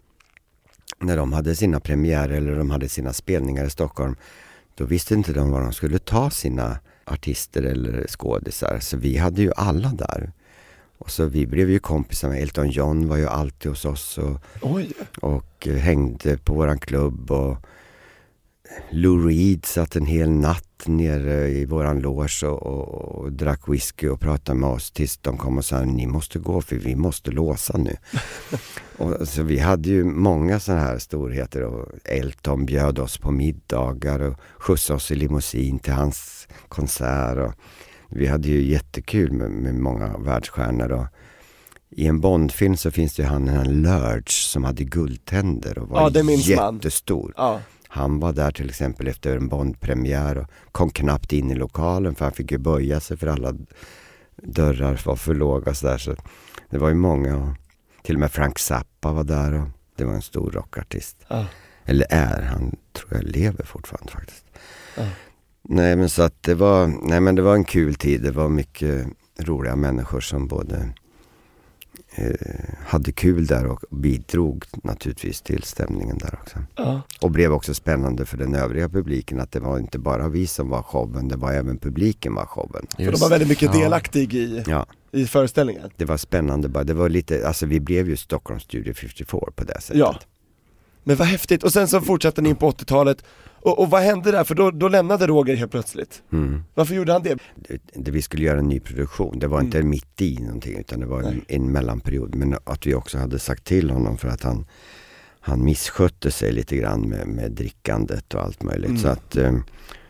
när de hade sina premiärer eller de hade sina spelningar i Stockholm, då visste inte de var de skulle ta sina artister eller skådisar. Så vi hade ju alla där. Och så vi blev ju kompisar med Elton John var ju alltid hos oss och, och eh, hängde på våran klubb och Lou Reed satt en hel natt nere i våran loge och, och, och drack whisky och pratade med oss tills de kom och sa ni måste gå för vi måste låsa nu. [laughs] och, så vi hade ju många sådana här storheter och Elton bjöd oss på middagar och skjutsade oss i limousin till hans konsert. Och vi hade ju jättekul med, med många världsstjärnor. Och, i en Bondfilm så finns det ju han, den här Lurch som hade guldtänder och var Ja, jättestor. Ja. Han var där till exempel efter en Bondpremiär och kom knappt in i lokalen för han fick ju böja sig för alla dörrar var för låga så där. Så det var ju många och till och med Frank Zappa var där och det var en stor rockartist. Ja. Eller är, han tror jag lever fortfarande faktiskt. Ja. Nej men så att det var, nej men det var en kul tid. Det var mycket roliga människor som både hade kul där och bidrog naturligtvis till stämningen där också. Ja. Och blev också spännande för den övriga publiken att det var inte bara vi som var showen, det var även publiken var showen. För de var väldigt mycket Ja. delaktig i, Ja, i föreställningen. det var spännande bara. Det var lite, alltså vi blev ju Stockholm Studio 54 på det sättet. Ja. Men vad häftigt, och sen så fortsatte ni in på 80-talet, och, och vad hände där? För då, då lämnade Roger helt plötsligt. Mm. Varför gjorde han det? det, det, vi skulle göra en ny produktion. Det var inte mitt i någonting utan det var en, en mellanperiod. Men att vi också hade sagt till honom för att han, han misskötte sig lite grann med, med drickandet och allt möjligt. Mm. Så att eh,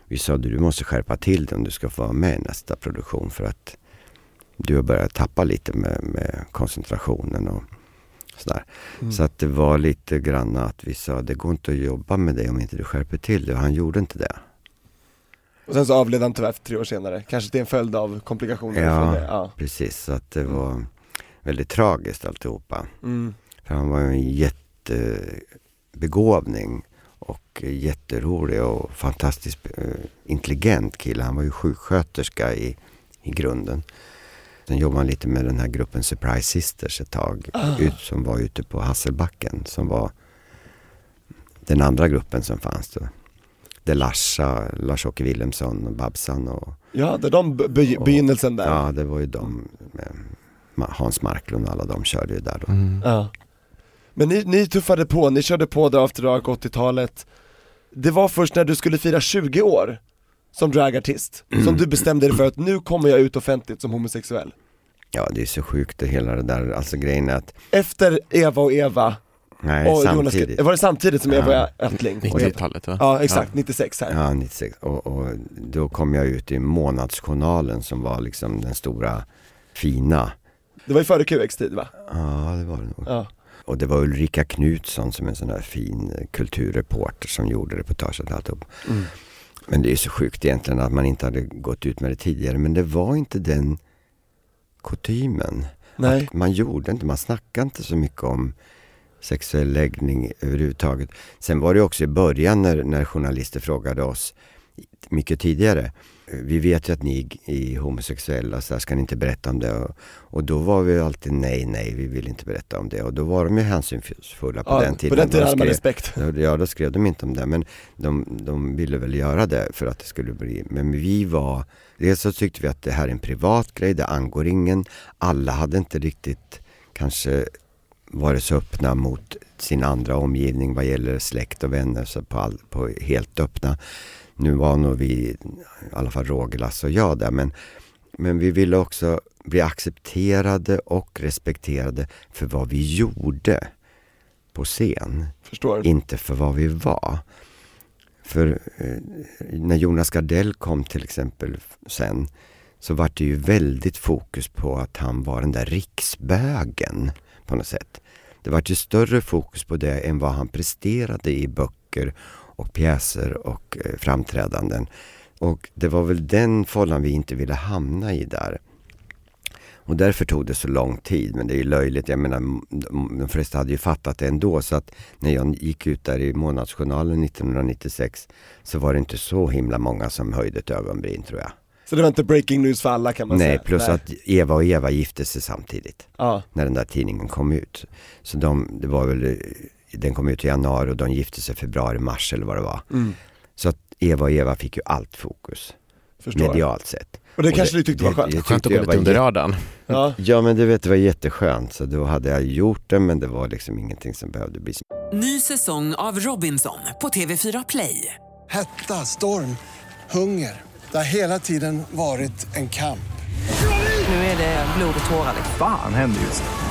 vi sa du måste skärpa till dig om du ska få vara med i nästa produktion för att du har börjat tappa lite med, med koncentrationen och sådär. Mm. Så att det var lite grann att vi sa det går inte att jobba med dig om inte du skärper till dig och han gjorde inte det. Och sen så avled han tyvärr tre år senare, kanske det är en följd av komplikationer Ja. Ja. Precis, så att det var väldigt tragiskt alltihopa. Mm. För han var ju en jättebegåvning och jätterolig och fantastiskt eh, intelligent kille. Han var ju sjuksköterska i, i grunden. Sen jobbade han lite med den här gruppen Surprise Sisters ett tag ut, som var ute på Hasselbacken som var den andra gruppen som fanns då. Det Larsa, Lars-Åke Wilhelmsson och Babsan och Ja, det är de be- Och- begynnelsen där. Ja, det var ju de. Hans Marklund och alla de körde ju där då. Mm. Ja. Men ni, ni tuffade på, ni körde på där After Dark 80-talet Det var först när du skulle fira 20 år som dragartist, som du bestämde dig för att nu kommer jag ut offentligt som homosexuell Ja, det är så sjukt det hela det där. Alltså grejen är att, Efter Eva och Eva, nej och samtidigt. Jonas, var det samtidigt som Eva Ja. Attling? Och Eva- 90-talet va? Ja exakt, 96 här Ja, 96. Och, och då kom jag ut i Månadsjournalen som var liksom den stora fina. Det var ju före QX-tid va? Ja, det var det nog. Ja, Och det var Ulrika Knutsson som är en sån här fin eh, kulturreporter som gjorde reportaget och alltihop. Mm. Men det är så sjukt egentligen att man inte hade gått ut med det tidigare. Men det var inte den kutymen. Nej. Att man gjorde inte, man snackade inte så mycket om sexuell läggning överhuvudtaget. Sen var det också i början när, när journalister frågade oss mycket tidigare. Vi vet ju att ni är homosexuella, så här ska ni inte berätta om det. Och, och då var vi alltid nej, nej, vi vill inte berätta om det. Och då var de ju hänsynsfulla på Ja, den tiden. På den tiden De hade man respekt. Ja, då skrev de inte om det. Men de, de ville väl göra det för att det skulle bli. Men vi var, dels så tyckte vi att det här är en privat grej, det angår ingen. Alla hade inte riktigt kanske varit så öppna mot sin andra omgivning vad gäller släkt och vänner, så på, all, på helt öppna. Nu var nog vi, i alla fall Roger, Lasse och jag där, men, men vi ville också bli accepterade och respekterade för vad vi gjorde på scen Förstår. inte för vad vi var. För eh, när Jonas Gardell kom till exempel sen så var det ju väldigt fokus på att han var den där riksbögen på något sätt. Det var ju större fokus på det än vad han presterade i böcker och pjäser och eh, framträdanden. Och det var väl den fållan vi inte ville hamna i där. Och därför tog det så lång tid, men det är ju löjligt. Jag menar, de flesta hade ju fattat det ändå. Så att när jag gick ut där i Månadsjournalen 1996 så var det inte så himla många som höjde ett ögonbryn tror jag. Så det var inte breaking news för alla kan man Nej, säga. plus att Eva och Eva gifte sig samtidigt Ja, när den där tidningen kom ut. Så de, det var väl, eh, den kom ut i januari och de gifte sig februari, mars eller vad det var. mm, Så att Eva och Eva fick ju allt fokus, förstår. medialt sett. Och det kanske du tyckte var skönt? jag Skönt att tyckte gå lite var under radarn. Ja. Ja men du vet det var jätteskönt så då hade jag gjort det men det var liksom ingenting som behövde bli så. Ny säsong av Robinson på TV4 Play. Hetta, storm, hunger. Det har hela tiden varit en kamp. Nu är det blod och tårar. Fan händer just nu.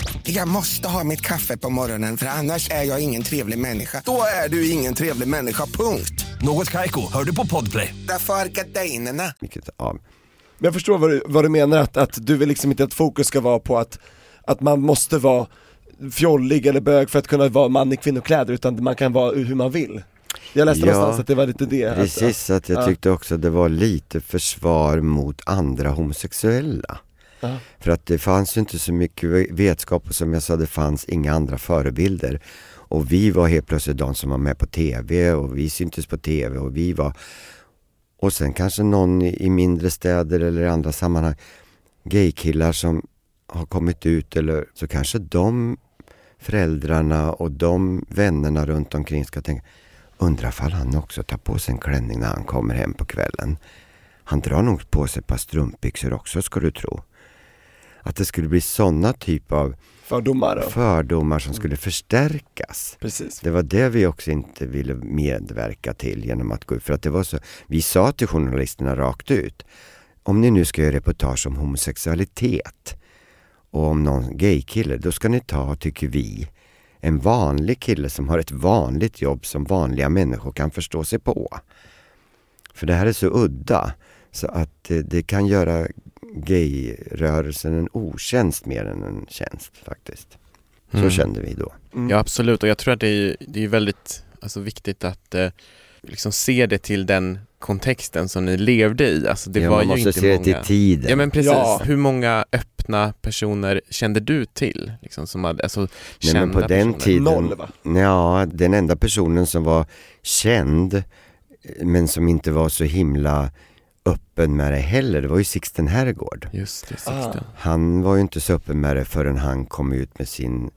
Jag måste ha mitt kaffe på morgonen för annars är jag ingen trevlig människa. Då är du ingen trevlig människa, punkt. Något Kaiko, hör du på Podplay. Därför är gardinerna. Men jag förstår vad du, vad du menar, att, att du vill liksom inte att fokus ska vara på att, att man måste vara fjollig eller bög för att kunna vara man i kvinnokläder, utan man kan vara hur man vill. Jag läste Ja, någonstans att det var lite det. att- Precis, att jag ja. tyckte också det var lite försvar mot andra homosexuella. Ja. För att det fanns ju inte så mycket vetskap och som jag sa det fanns inga andra förebilder. Och vi var helt plötsligt de som var med på TV och vi syntes på TV och vi var och sen kanske någon i mindre städer eller i andra sammanhang gaykillar som har kommit ut eller så kanske de föräldrarna och de vännerna runt omkring ska tänka Undrar ifall han också tar på sig en klänning när han kommer hem på kvällen. Han drar nog på sig ett par strumpbyxor också ska du tro. Att det skulle bli sådana typ av Fördomar fördomar som skulle förstärkas. precis. Det var det vi också inte ville medverka till genom att gå ut. För att det var så, vi sa till journalisterna rakt ut. Om ni nu ska göra reportage om homosexualitet och om någon gaykille, då ska ni ta, tycker vi, en vanlig kille som har ett vanligt jobb som vanliga människor kan förstå sig på. För det här är så udda så att det, det kan göra gayrörelsen en otjänst mer än en tjänst faktiskt. Så Mm. kände vi då. Ja absolut och jag tror att det är, det är väldigt alltså, viktigt att eh, liksom se det till den kontexten som ni levde i. Alltså, det ja, var man ju måste inte se det många... till tiden. Ja men precis, Ja. hur många öppna personer kände du till? Liksom, som hade, alltså, Nej, kända men på den personer? tiden, Noll va? ja, den enda personen som var känd eh, men som inte var så himla öppen med det heller, det var ju Sixten Herrgård. Just det, Ah. Sixten. Han var ju inte så öppen med det förrän han kom ut med sin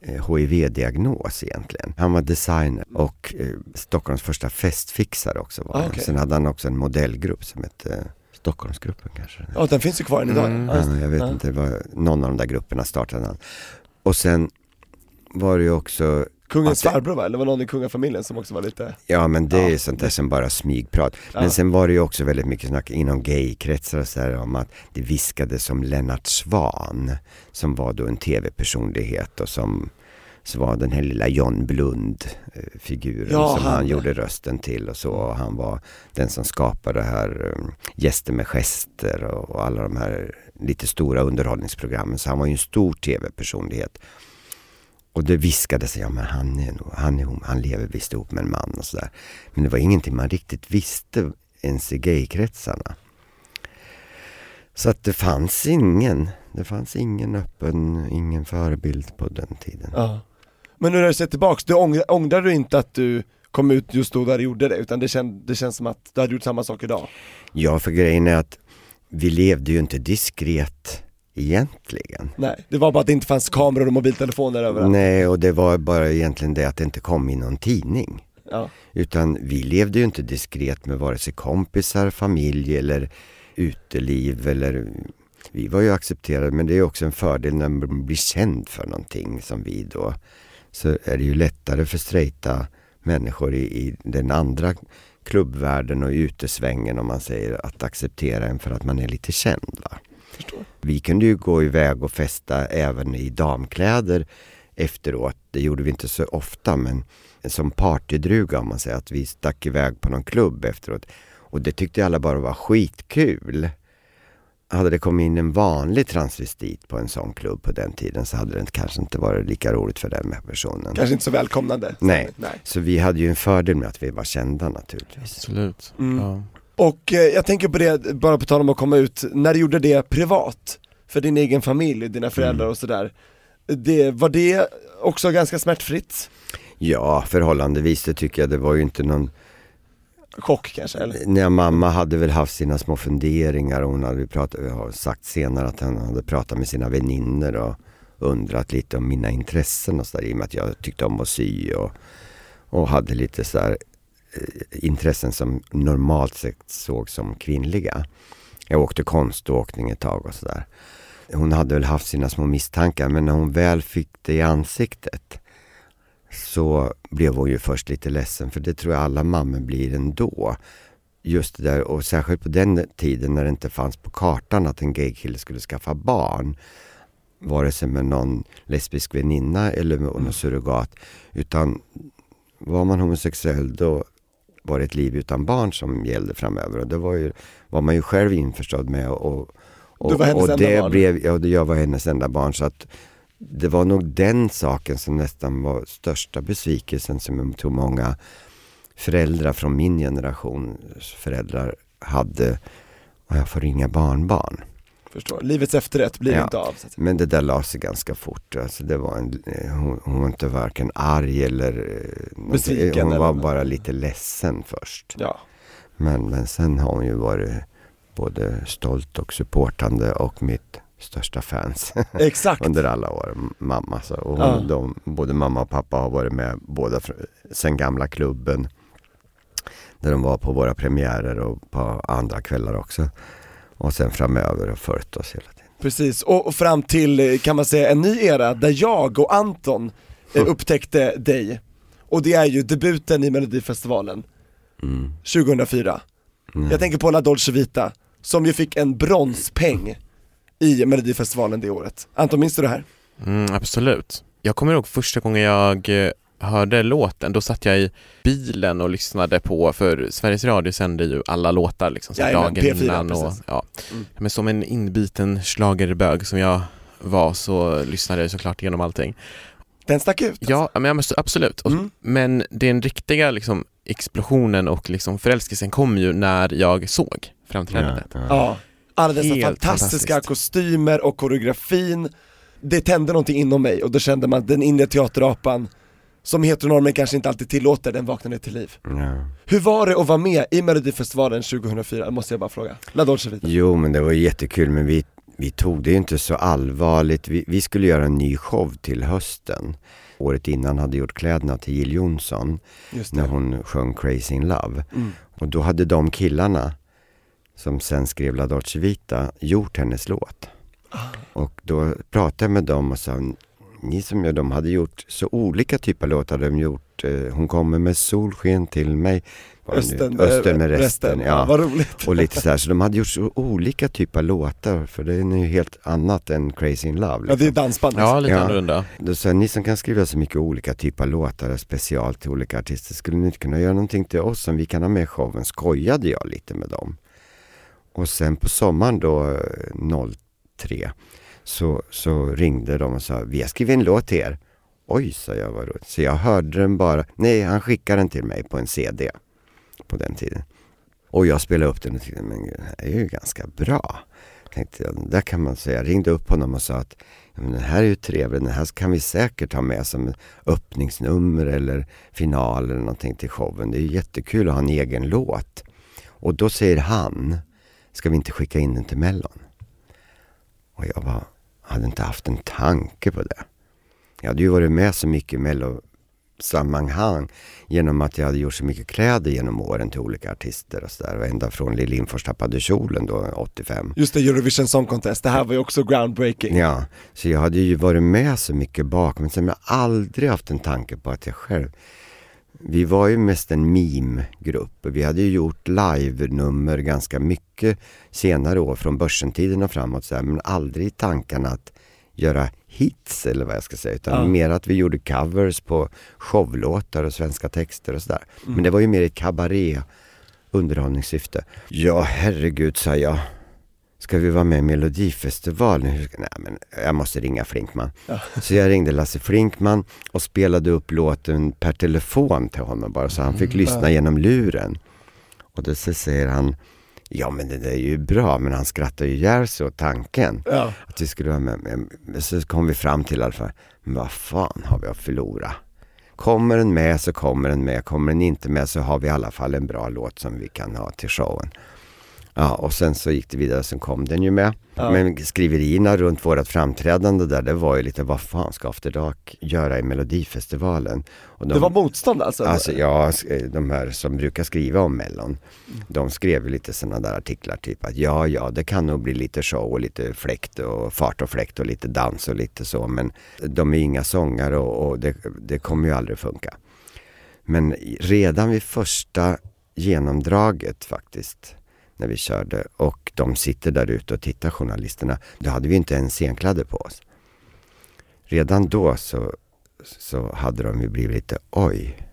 eh, HIV-diagnos egentligen. Han var designer och eh, Stockholms första festfixare också var Ah, han. okej. Sen hade han också en modellgrupp som hette eh, Stockholmsgruppen kanske. Ja, den finns ju kvar än idag. Mm. Ja, jag vet Ja. inte, det var någon av de där grupperna startade han. Och sen var det ju också Kungens det- farbror va? Eller var någon i kungafamiljen som också var lite, Ja men det Ja. är sånt där som bara smygprat. Ja. Men sen var det ju också väldigt mycket snack inom gaykretsar och så här om att det viskades om Lennart Svan som var då en tv-personlighet och som så var den här lilla John Blund-figuren Ja, som han, han. gjorde rösten till och så. Och han var den som skapade det här um, Gäster med gester och, och alla de här lite stora underhållningsprogrammen. Så han var ju en stor tv-personlighet. Och det viskades, ja men han, är nog, han, är, han lever visst ihop med en man och sådär. Men det var ingenting man riktigt visste ens i gaykretsarna. Så att det fanns ingen, det fanns ingen öppen, ingen förebild på den tiden. ja. Men nu när du ser tillbaks, du ångrar, ångrar du inte att du kom ut just då där du gjorde det? Utan det, känd, det känns som att du hade gjort samma sak idag? Ja, för grejen är att vi levde ju inte diskret egentligen. Nej, det var bara att det inte fanns kameror och mobiltelefoner överallt. Nej, och det var bara egentligen det att det inte kom i någon tidning. Ja. Utan vi levde ju inte diskret med vare sig kompisar, familj eller uteliv eller vi var ju accepterade men det är också en fördel när man blir känd för någonting som vi då så är det ju lättare för straighta människor i, i den andra klubbvärlden och i utesvängen om man säger att acceptera en för att man är lite känd. Va? Vi kunde ju gå iväg och festa även i damkläder efteråt. Det gjorde vi inte så ofta men som partydruga om man säger att vi stack iväg på någon klubb efteråt. Och det tyckte alla bara var skitkul. Hade det kommit in en vanlig transvestit på en sån klubb på den tiden så hade det kanske inte varit lika roligt för den personen. Kanske inte så välkomnande. Nej. Nej. Så vi hade ju en fördel med att vi var kända naturligtvis. Absolut. Mm. Ja. Och eh, jag tänker på det, bara på tal om att komma ut, när du gjorde det privat, för din egen familj, dina föräldrar och sådär, det, var det också ganska smärtfritt? Ja, förhållandevis det tycker jag. Det var ju inte någon Chock kanske eller? Nej, mamma hade väl haft sina små funderingar och hon hade pratat, har sagt senare att hon hade pratat med sina väninnor och undrat lite om mina intressen och sådär i och med att jag tyckte om att sy och, och hade lite sådär Eh, intressen som normalt sett sågs som kvinnliga. Jag åkte konståkning ett tag och sådär. Hon hade väl haft sina små misstankar men när hon väl fick det i ansiktet så blev hon ju först lite ledsen för det tror jag alla mammor blir ändå. Just det där och särskilt på den tiden när det inte fanns på kartan att en gaykille skulle skaffa barn. Vare sig med någon lesbisk väninna eller med någon surrogat. Utan var man homosexuell då var det ett liv utan barn som gällde framöver och det var, ju, var man ju själv införstådd med och, och, Du var hennes och enda det barn. blev, ja, det- jag var hennes enda barn så att det var nog den saken som nästan var största besvikelsen som jag tror många föräldrar från min generations föräldrar hade. Och jag får inga barnbarn. Förstår, livets efterrätt blir Ja. inte av. Men det där la sig ganska fort. Alltså det var en, eh, hon, hon var inte varken arg eller eh. Besviken Hon var eller- bara lite ledsen först. Ja. Men, men sen har hon ju varit både stolt och supportande och mitt största fans. [laughs] Exakt. under alla år, mamma. Så, och Ja. hon, de, både mamma och pappa har varit med båda sen gamla klubben. Där de var på våra premiärer och på andra kvällar också. Och sen framöver och följt oss hela tiden. Precis, och, och fram till eh, kan man säga en ny era där jag och Anton eh, upptäckte dig. Och det är ju debuten i Melodifestivalen 2004. Jag tänker på La Dolce Vita, som ju fick en bronspeng i Melodifestivalen det året. Anton, minns du det här? Mm, absolut. Jag kommer ihåg första gången jag eh, hörde låten, då satt jag i bilen och lyssnade på, för Sveriges Radio sände ju alla låtar liksom, så dagen P4, innan och, precis. ja. Mm. Men som en inbiten schlagerbög som jag var så lyssnade jag såklart igenom allting. Den stack ut alltså. Ja, men jag måste, absolut. Mm. Men den riktiga liksom, explosionen och liksom, förälskelsen kom ju när jag såg framträdandet. Ja, alla dessa Helt fantastiska kostymer och koreografin Det tände någonting inom mig och då kände man att den inre teaterapan Som heteronormen kanske inte alltid tillåter, den vaknade till liv Ja. Hur var det att vara med i Melodifestivalen 2004? måste jag bara fråga La Dolce Vita Jo, men det var jättekul, men vi, vi tog det ju inte så allvarligt. Vi, vi skulle göra en ny show till hösten. Året innan hade gjort kläderna till Jill Johnson när hon sjöng Crazy in Love. Mm. Och då hade de killarna som sen skrev La Dolce Vita gjort hennes låt. Ah. Och då pratade jag med dem och sa ni som gör de hade gjort så olika typer av låtar. De gjort eh, Hon kommer med solsken till mig. Östen, Östen med eh, resten. Ja, Ja. vad roligt. Och lite så här, så de hade gjort så olika typer av låtar för det är ju helt annat än Crazy in Love. Ja, Liksom. det är dansband. liksom. Ja, lite Ja. annorlunda. Då sa jag, ni som kan skriva så mycket olika typer av låtar special till olika artister, skulle ni inte kunna göra någonting till oss som vi kan ha med i showen? Skojade jag lite med dem. Och sen på sommaren då, eh, 03, så, så ringde de och sa, vi har skrivit en låt till er. Oj, sa jag, vad roligt. Så jag hörde den bara, nej han skickade den till mig på en CD på den tiden. Och jag spelade upp den och tyckte, men det här är ju ganska bra. Tänkte jag, där kan man säga, jag ringde upp honom och sa att men den här är ju trevlig, den här kan vi säkert ha med som öppningsnummer eller final eller någonting till showen. Det är ju jättekul att ha en egen låt. Och då säger han, ska vi inte skicka in den till Mellon? Och jag bara, hade inte haft en tanke på det. Jag hade ju varit med så mycket i mellosammanhang genom att jag hade gjort så mycket kläder genom åren till olika artister och sådär. Ända från Lill Lindfors tappade kjolen då, 85. Just det, Eurovision Song Contest, det här var ju också groundbreaking. Ja, så jag hade ju varit med så mycket bak, men sen har jag aldrig haft en tanke på att jag själv vi var ju mest en meme-grupp. Vi hade ju gjort live-nummer ganska mycket senare år, från börsentiden och framåt, så här, men aldrig i tankarna att göra hits eller vad jag ska säga, utan Ja. mer att vi gjorde covers på showlåtar och svenska texter och sådär. Mm. Men det var ju mer ett kabaré underhållningssyfte. Ja, herregud, sa jag. Ska vi vara med i Melodifestivalen? Hur ska- Nej, men jag måste ringa Flinkman. Så jag ringde Lasse Flinkman och spelade upp låten per telefon till honom bara så han fick lyssna genom luren. Och då så säger han, ja men det där är ju bra, men han skrattar ju ihjäl sig åt tanken. Ja. Att vi skulle vara med. Men så kom vi fram till i alla fall, men vad fan har vi att förlora? Kommer den med så kommer den med, kommer den inte med så har vi i alla fall en bra låt som vi kan ha till showen. Ja, och sen så gick det vidare, sen kom den ju med. Ja. Men skriverierna runt vårat framträdande där, det var ju lite, vad fan ska After Dark göra i Melodifestivalen? Och de, Det var motstånd alltså? Alltså ja, sk- de här som brukar skriva om Mellon, de skrev ju lite sådana där artiklar typ att ja, ja, det kan nog bli lite show och lite fläkt och fart och fläkt och lite dans och lite så, men de är inga sångare och, och det, det kommer ju aldrig funka. Men redan vid första genomdraget faktiskt, när vi körde och de sitter där ute och tittar journalisterna, då hade vi inte ens scenkläder på oss. Redan då så, så hade de ju blivit lite, oj,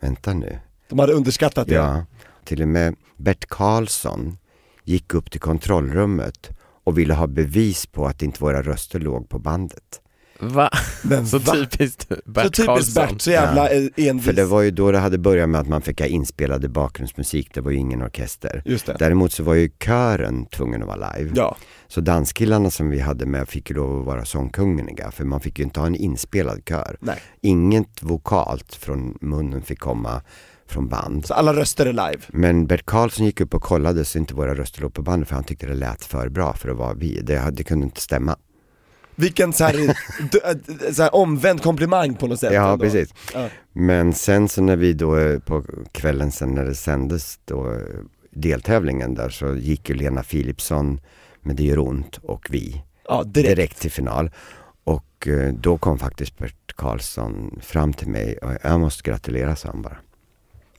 vänta nu. De hade underskattat det? Ja, till och med Bert Karlsson gick upp till kontrollrummet och ville ha bevis på att inte våra röster låg på bandet. Va? Men Så va? typiskt Bert Så typiskt Karlsson. Bert, så jävla eh, envis. För det var ju då det hade börjat med att man fick ha inspelade bakgrundsmusik, det var ju ingen orkester. Just det. Däremot så var ju kören tvungen att vara live. Ja, Så danskillarna som vi hade med fick ju lov att vara sångkunniga, för man fick ju inte ha en inspelad kör. nej. Inget vokalt från munnen fick komma från band. Så alla röster är live? Men Bert Karlsson gick upp och kollade så inte våra röster låg på bandet för han tyckte det lät för bra för att vara vi. Det, det kunde inte stämma. Vilken så här, [laughs] äh, så här omvänd komplimang på något sätt Ja, ändå. precis. Ja. Men sen så när vi då eh, på kvällen sen när det sändes då eh, deltävlingen där så gick ju Lena Philipsson med Det gör ont och vi Ja, direkt. direkt till final. Och eh, då kom faktiskt Bert Karlsson fram till mig och jag måste gratulera sa han bara.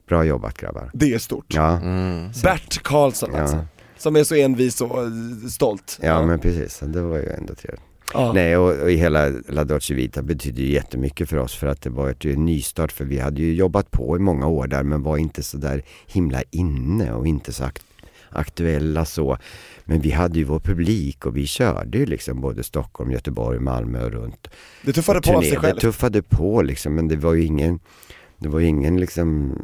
Bra jobbat grabbar. Det är stort. Ja, Mm. Bert Karlsson Ja. alltså. Som är så envis och stolt. ja men precis, det var ju ändå trevligt. Ja. Nej och, och hela La Dolce Vita betyder ju jättemycket för oss för att det var ett nystart för vi hade ju jobbat på i många år där men var inte så där himla inne och inte så akt aktuella så. Men vi hade ju vår publik och vi körde ju liksom både Stockholm, Göteborg, Malmö och runt. Det tuffade på av sig själv. Det tuffade på liksom men det var ju ingen, det var ju ingen liksom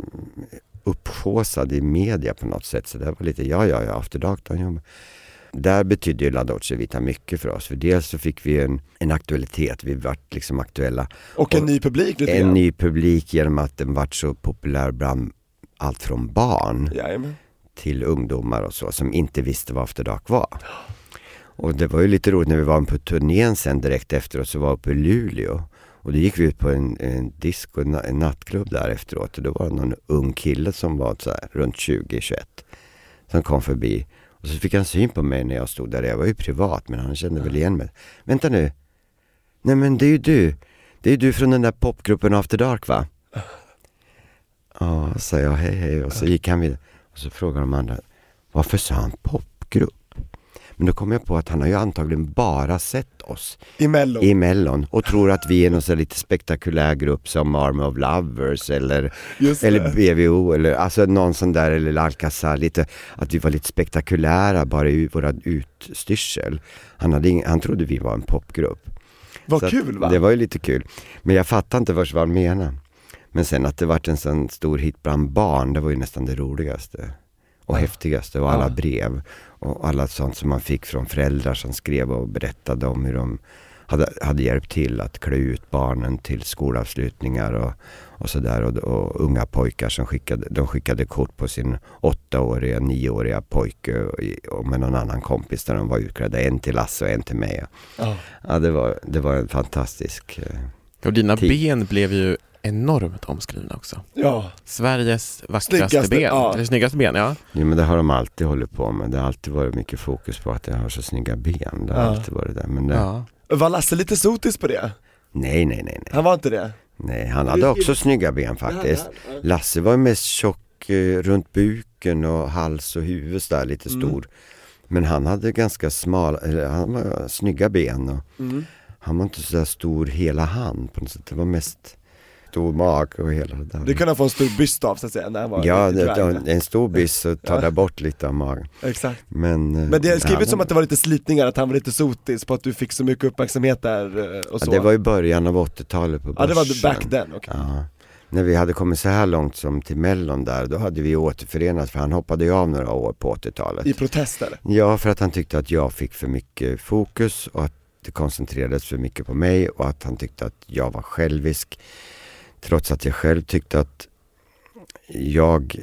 upphaussad i media på något sätt. Så det var lite, ja ja ja, After Dark, de jobbar. Där betydde ju La Dolce Vita mycket för oss. För dels så fick vi en, en aktualitet, vi vart liksom aktuella. Och en och ny publik lite En grann. ny publik genom att den vart så populär bland allt från barn Jajamän. till ungdomar och så som inte visste vad After Dark var. Och det var ju lite roligt när vi var på turnén sen direkt efteråt så var vi uppe i Luleå. Och då gick vi ut på en, en disco, en, en nattklubb där efteråt och då var det någon ung kille som var så här, runt 20-21 som kom förbi. Och så fick han syn på mig när jag stod där, jag var ju privat men han kände väl igen mig. Vänta nu, Nej men det är ju du. Det är ju du från den där popgruppen After Dark va? Ja, sa jag hej hej och så gick han vidare. Och så frågade de andra, varför sa han popgrupp? Men då kom jag på att han har ju antagligen bara sett oss I mello. i Mellon och tror att vi är någon sån lite spektakulär grupp som Army of Lovers eller, eller BVO eller alltså någon sån där eller Alcazar, lite, att vi var lite spektakulära bara i våra utstyrsel. Han, hade ing, han trodde vi var en popgrupp. Vad kul va? Det var ju lite kul. Men jag fattade inte först vad han menade. Men sen att det vart en sån stor hit bland barn, det var ju nästan det roligaste. Och häftigaste och alla brev. Och alla sånt som man fick från föräldrar som skrev och berättade om hur de hade, hade hjälpt till att klä ut barnen till skolavslutningar och, och sådär. Och, och unga pojkar som skickade, de skickade kort på sin åttaåriga, nioåriga pojke och, och med någon annan kompis där de var utklädda. En till Lasse och en till mig. Ja. Ja, det var, det var en fantastisk... eh, Och dina Tid. ben blev ju enormt omskrivna också. ja. Sveriges vackraste Snyggaste, ben. ja. Eller snyggaste ben, ja. Jo men det har de alltid hållit på med. Det har alltid varit mycket fokus på att jag har så snygga ben. Det har Ja. alltid varit det. Men det, ja. Var Lasse lite sotis på det? nej, nej, nej, nej. Han var inte det? Nej, han hade också snygga ben faktiskt. Lasse var mest tjock eh, runt buken och hals och huvud där lite Mm. stor. Men han hade ganska smala, eller han var snygga ben och Mm. han var inte så där stor hela hand på något sätt. Det var mest stor mage och hela det där. Det kunde få en stor byst av så att säga när han var Ja, det, det, en stor biss så tar det bort lite av magen. Exakt. Men, eh, Men det är skrivet han- som att det var lite slitningar, att han var lite sotis på att du fick så mycket uppmärksamhet där eh, och så Ja, det var i början av 80-talet på Ja det var börsen. back then, okej. Ja. När vi hade kommit så här långt som till Mellon där, då hade vi återförenats för han hoppade ju av några år på 80-talet. I protest eller? Ja, för att han tyckte att jag fick för mycket fokus och att det koncentrerades för mycket på mig och att han tyckte att jag var självisk. Trots att jag själv tyckte att jag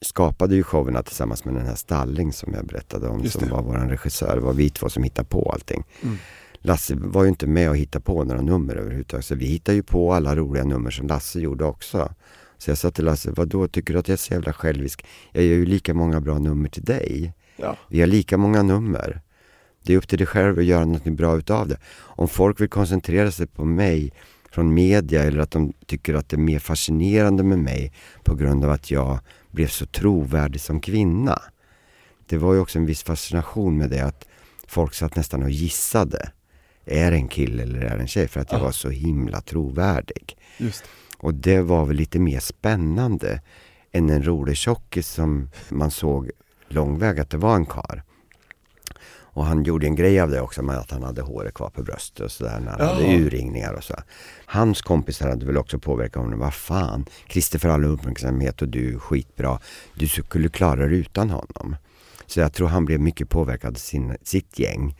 skapade ju showerna tillsammans med den här Stalling som jag berättade om, som var vår regissör. Det var vi två som hittade på allting. Mm. Lasse var ju inte med och hittade på några nummer överhuvudtaget. Så vi hittade ju på alla roliga nummer som Lasse gjorde också. Så jag sa till Lasse, vad då tycker du att jag är så jävla självisk? Jag gör ju lika många bra nummer till dig. Ja. Vi har lika många nummer. Det är upp till dig själv att göra något bra utav det. Om folk vill koncentrera sig på mig från media eller att de tycker att det är mer fascinerande med mig på grund av att jag blev så trovärdig som kvinna. Det var ju också en viss fascination med det att folk satt nästan och gissade. Är det en kille eller är det en tjej? För att jag Ja. var så himla trovärdig. Just. Och det var väl lite mer spännande än en rolig tjockis som man såg långväg att det var en kar. Och han gjorde en grej av det också med att han hade håret kvar på bröstet och sådär när han Ja. hade urringningar och så. Hans kompisar hade väl också påverkat honom. Vad fan, Christer får all uppmärksamhet och du skitbra. Du skulle klara dig utan honom. Så jag tror han blev mycket påverkad av sin, sitt gäng.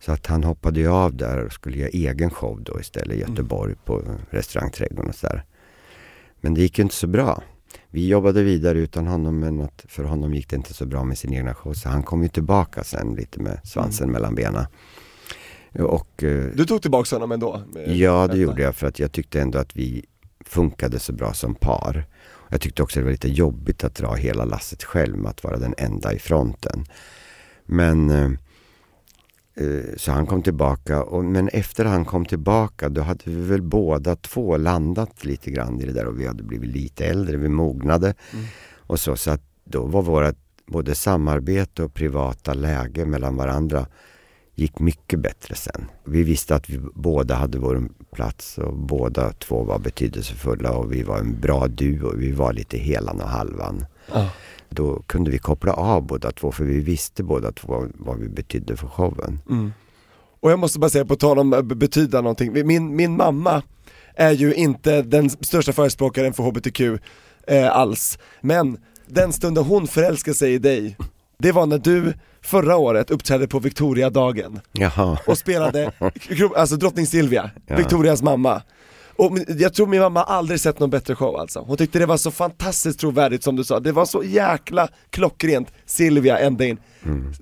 Så att han hoppade ju av där och skulle göra egen show då istället i Göteborg på restaurangträdgården och sådär. Men det gick ju inte så bra. Vi jobbade vidare utan honom men att för honom gick det inte så bra med sin egna show. Så han kom ju tillbaka sen lite med svansen mellan benen. Och eh, Du tog tillbaka honom ändå? Ja, det detta. gjorde jag för att jag tyckte ändå att vi funkade så bra som par. Jag tyckte också det var lite jobbigt att dra hela lasset själv med att vara den enda i fronten. Men eh, så han kom tillbaka, och, men efter han kom tillbaka då hade vi väl båda två landat lite grann i det där och vi hade blivit lite äldre, vi mognade. Och så, så att då var vårt både samarbete och privata läge mellan varandra gick mycket bättre sen. Vi visste att vi båda hade vår plats och båda två var betydelsefulla och vi var en bra duo. Vi var lite helan och halvan. Ja. Då kunde vi koppla av båda två för vi visste båda två vad vi betydde för showen. Mm. Och jag måste bara säga på tal om att betyda någonting, min, min mamma är ju inte den största förespråkaren för HBTQ eh, alls, men den stunden hon förälskade sig i dig, det var när du förra året uppträdde på Victoriadagen Jaha. och spelade, [laughs] alltså drottning Silvia, Ja. Victorias mamma. Och jag tror min mamma aldrig sett någon bättre show alltså. Hon tyckte det var så fantastiskt trovärdigt som du sa, det var så jäkla klockrent, Silvia ända in.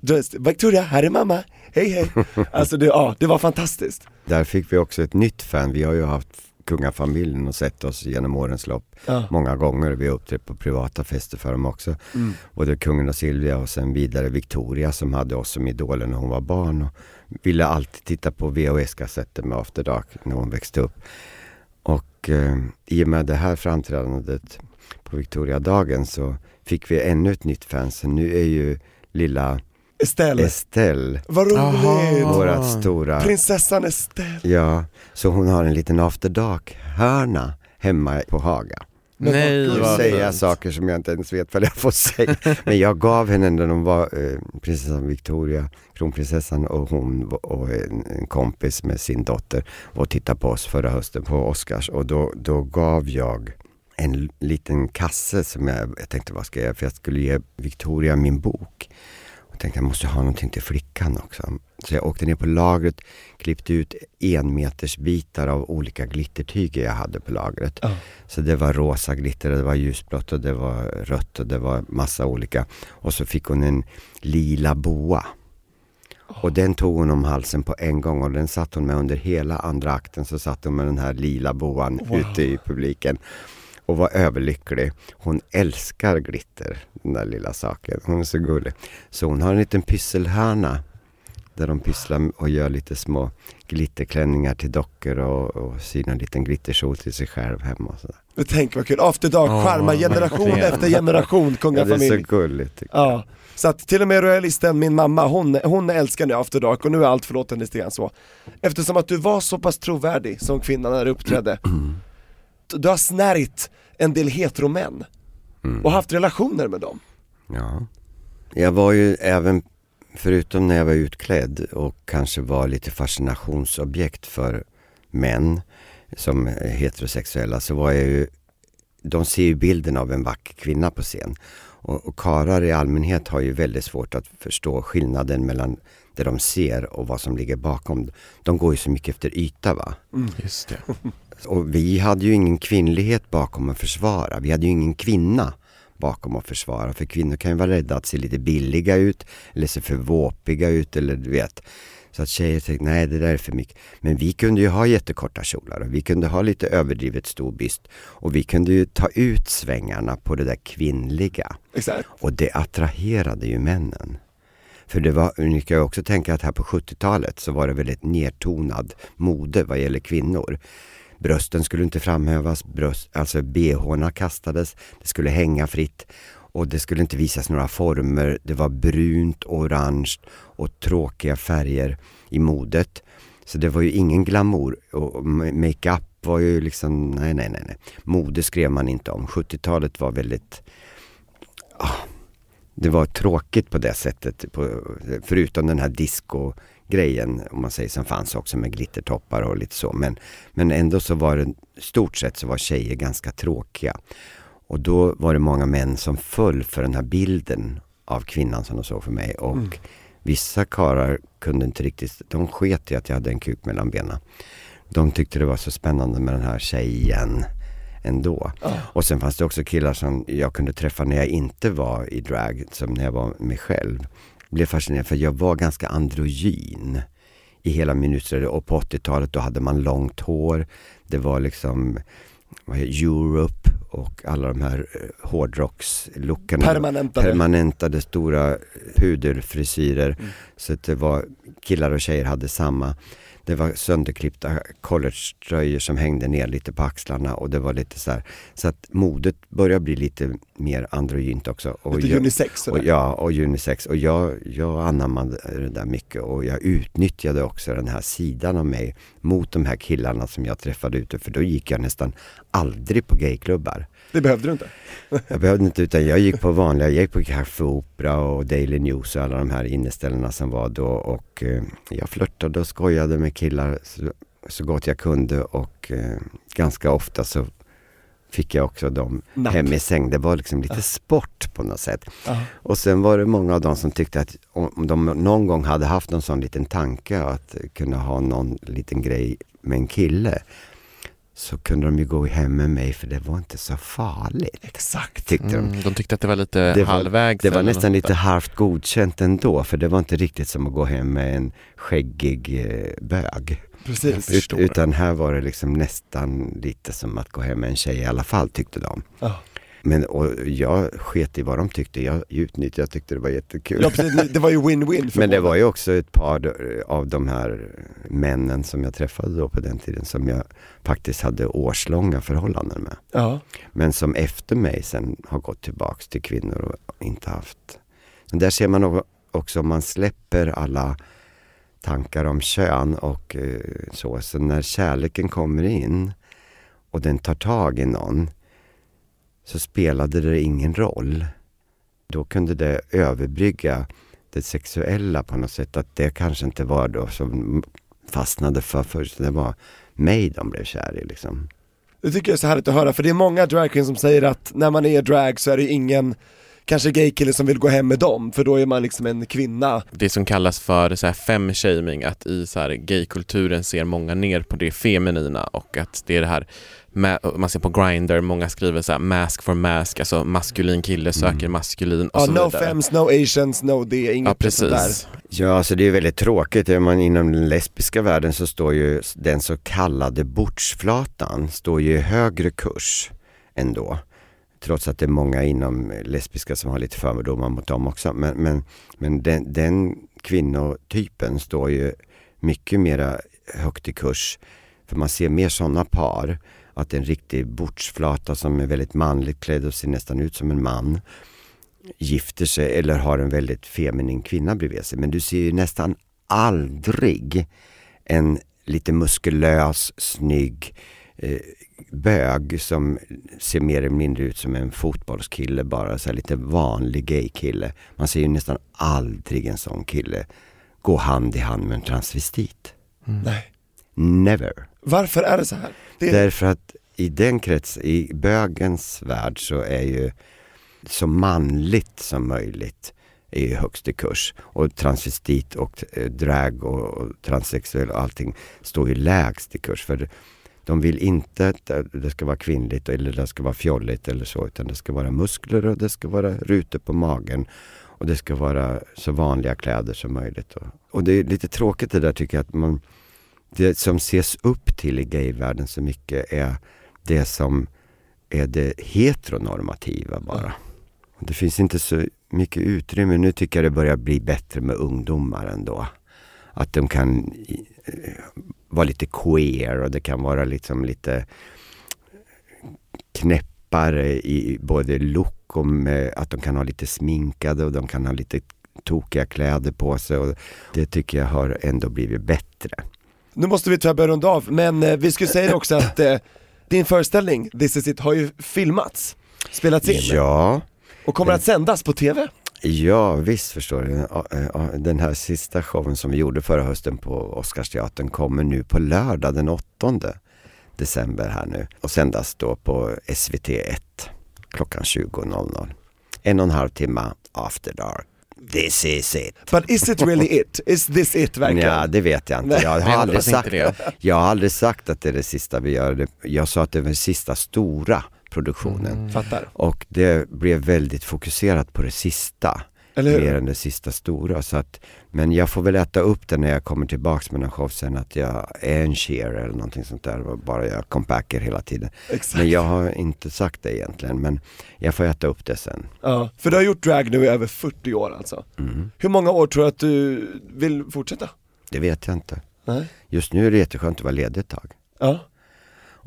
Just, Victoria, här är mamma, hej hej. [laughs] Alltså det, ja, det var fantastiskt. Där fick vi också ett nytt fan. Vi har ju haft kungafamiljen och sett oss genom årens lopp Ja. många gånger. Vi har uppträtt på privata fester för dem också. Mm. Både kungen och Silvia och sen vidare Victoria som hade oss som idoler när hon var barn. Och ville alltid titta på VHS-kassetter med After Dark när hon växte upp. Och eh, i och med det här framträdandet på Victoriadagen så fick vi ännu ett nytt fan. Så nu är ju lilla Estelle. Estelle Vad roligt! vårat stora... Prinsessan Estelle. Ja, så hon har en liten After Dark-hörna hemma på Haga. Nej, Nu vad säger jag fint. saker som jag inte ens vet vad jag får säga. [laughs] Men jag gav henne när de var eh, prinsessan Victoria, kronprinsessan och hon och en, en kompis med sin dotter och tittade på oss förra hösten på Oscars och då, då gav jag en liten kasse som jag, jag tänkte vad ska jag göra? För jag skulle ge Victoria min bok. Och tänkte jag måste ha någonting till flickan också. Så jag åkte ner på lagret, klippte ut enmetersbitar av olika glittertyger jag hade på lagret. Så det var rosa glitter, det var ljusblått och det var rött och det var massa olika. Och så fick hon en lila boa. Och den tog hon om halsen på en gång och den satt hon med under hela andra akten så satt hon med den här lila boan ute i publiken och var överlycklig. Hon älskar glitter, den där lilla saken. Hon är så gullig. Så hon har en liten pysselhörna där de pysslar och gör lite små glitterklänningar till dockor och, och syr en liten glitterkjol till sig själv hemma och sådär. Men Tänk vad kul, After Dark Ja, charmar generation verkligen. efter generation Ja, det är kungafamilj. så gulligt. tycker Ja, så att till och med royalisten, min mamma, hon, hon älskar nu After Dark och nu är allt förlåten lite grann så. Eftersom att du var så pass trovärdig som kvinna när du uppträdde. [clears throat] Du har snärjt en del heteromän och haft relationer med dem. Ja. Jag var ju även, förutom när jag var utklädd och kanske var lite fascinationsobjekt för män som är heterosexuella så var jag ju, de ser ju bilden av en vacker kvinna på scen. Och, och karar i allmänhet har ju väldigt svårt att förstå skillnaden mellan det de ser och vad som ligger bakom. De går ju så mycket efter yta va. Just det. Och vi hade ju ingen kvinnlighet bakom att försvara. Vi hade ju ingen kvinna bakom att försvara. För kvinnor kan ju vara rädda att se lite billiga ut eller se för våpiga ut eller du vet. Så att tjejer tänkte, nej det där är för mycket. Men vi kunde ju ha jättekorta kjolar och vi kunde ha lite överdrivet stor byst. Och vi kunde ju ta ut svängarna på det där kvinnliga. Exakt. Och det attraherade ju männen. För det var, ni ska ju också tänka att här på 70-talet så var det väldigt nedtonad mode vad gäller kvinnor. Brösten skulle inte framhävas, bröst, alltså bhna kastades, det skulle hänga fritt och det skulle inte visas några former. Det var brunt, orange och tråkiga färger i modet. Så det var ju ingen glamour och makeup var ju liksom, nej nej nej. nej. Mode skrev man inte om. 70-talet var väldigt ah, det var tråkigt på det sättet, på, förutom den här disco disco-grejen om man säger som fanns också med glittertoppar och lite så. Men, men ändå så var det, stort sett så var tjejer ganska tråkiga. Och då var det många män som föll för den här bilden av kvinnan som de såg för mig. Och vissa karlar kunde inte riktigt, de sket i att jag hade en kuk mellan benen. De tyckte det var så spännande med den här tjejen ändå. Och sen fanns det också killar som jag kunde träffa när jag inte var i drag, som när jag var mig själv. Blev fascinerad för jag var ganska androgyn i hela min utställning och på 80-talet då hade man långt hår. Det var liksom vad heter, Europe och alla de här eh, hårdrockslookarna. Permanentade. Permanentade stora puderfrisyrer. Så att det var, killar och tjejer hade samma. Det var sönderklippta collegetröjor som hängde ner lite på axlarna och det var lite så här. Så att modet börjar bli lite mer androgynt också. Och Lite jag- unisex sådär. och, Ja, och unisex. Och jag, jag anammade det där mycket och jag utnyttjade också den här sidan av mig mot de här killarna som jag träffade ute. För då gick jag nästan aldrig på gayklubbar. Det behövde du inte. [laughs] Jag behövde inte utan jag gick på vanliga, jag gick på Café Opera och Daily News och alla de här inneställena som var då och eh, jag flörtade och skojade med killar så, så gott jag kunde och eh, ganska ofta så fick jag också dem Napp. hem i säng. Det var liksom lite sport på något sätt. Ja. Och sen var det många av dem som tyckte att om de någon gång hade haft någon sån liten tanke att kunna ha någon liten grej med en kille så kunde de ju gå hem med mig för det var inte så farligt. Exakt. Tyckte de. Mm, de tyckte att det var lite Det var- halvvägs. Det var nästan lite halvt godkänt ändå för det var inte riktigt som att gå hem med en skäggig eh, bög. Precis. Ut, utan här var det liksom nästan lite som att gå hem med en tjej i alla fall tyckte de. Ja. Men och jag sket i vad de tyckte, jag utnyttjade, jag tyckte det var jättekul. Ja precis, det var ju win-win Men det var ju också ett par av de här männen som jag träffade då på den tiden som jag faktiskt hade årslånga förhållanden med. Ja. Men som efter mig sen har gått tillbaks till kvinnor och inte haft. Men där ser man också om man släpper alla tankar om kön och eh, så. Så när kärleken kommer in och den tar tag i någon så spelade det ingen roll. Då kunde det överbrygga det sexuella på något sätt. Att det kanske inte var då som fastnade för först. Det var mig de blev kär i liksom. Det tycker jag är så härligt att höra, för det är många dragqueens som säger att när man är drag så är det ingen kanske gaykille som vill gå hem med dem, för då är man liksom en kvinna. Det som kallas för så här fem-shaming, att i så här gaykulturen ser många ner på det feminina och att det är det här, ma- man ser på Grindr, många skriver så här mask for mask, alltså maskulin kille söker maskulin och Ja, så no vidare. fems, no asians, no det, inget Ja sånt där. precis. Ja, alltså det är väldigt tråkigt. Är man inom den lesbiska världen så står ju den så kallade bordsflatan står ju i högre kurs ändå. Trots att det är många inom lesbiska som har lite fördomar mot dem också. Men, men, men den, den kvinnotypen står ju mycket mera högt i kurs. För man ser mer sådana par. Att en riktig bordsflata som är väldigt manligt klädd och ser nästan ut som en man gifter sig eller har en väldigt feminin kvinna bredvid sig. Men du ser ju nästan aldrig en lite muskulös, snygg eh, bög som ser mer eller mindre ut som en fotbollskille bara, så här lite vanlig gaykille. Man ser ju nästan aldrig en sån kille gå hand i hand med en transvestit. Nej. Never. Varför är det så här? Det är, Därför att i den krets, i bögens värld så är ju så manligt som möjligt är ju högst i kurs. Och transvestit och eh, drag och, och transsexuell och allting står ju lägst i kurs. För de vill inte att det ska vara kvinnligt eller det ska vara fjolligt eller så. Utan det ska vara muskler och det ska vara rutor på magen. Och det ska vara så vanliga kläder som möjligt. Och, det är lite tråkigt det där tycker jag att man det som ses upp till i gayvärlden så mycket är det som är det heteronormativa bara. Det finns inte så mycket utrymme. Nu tycker jag det börjar bli bättre med ungdomar ändå. Att de kan vara lite queer och det kan vara liksom lite knäppare i både look och att de kan ha lite sminkade och de kan ha lite tokiga kläder på sig. Och det tycker jag har ändå blivit bättre. nu måste vi tyvärr börja runda av, men eh, vi skulle säga också att eh, din föreställning, This is it, har ju filmats, spelats in Ja, och kommer att sändas på TV. Ja, visst förstår du. Den här sista showen som vi gjorde förra hösten på Oscarsteatern kommer nu på lördag den 8 december här nu och sändas då på SVT1 klockan 20.00. En och en halv timme after dark. This is it. But is it really it? Is this it verkligen? Ja, det vet jag inte. Jag har, aldrig sagt, det. jag har aldrig sagt att det är det sista vi gör. Det- Jag sa att det var den sista stora produktionen. Fattar. Och det blev väldigt fokuserat på det sista. Mer än det sista stora. Så att, men jag får väl äta upp det när jag kommer tillbaks med en show sen att jag är en cheer eller någonting sånt där. Bara jag comebacker hela tiden. Exakt. Men jag har inte sagt det egentligen. Men jag får äta upp det sen. Ja, för du har gjort drag nu i över 40 år alltså. Mm. Hur många år tror du att du vill fortsätta? Det vet jag inte. Nej. Just nu är det jätteskönt att vara ledig ett tag. Ja.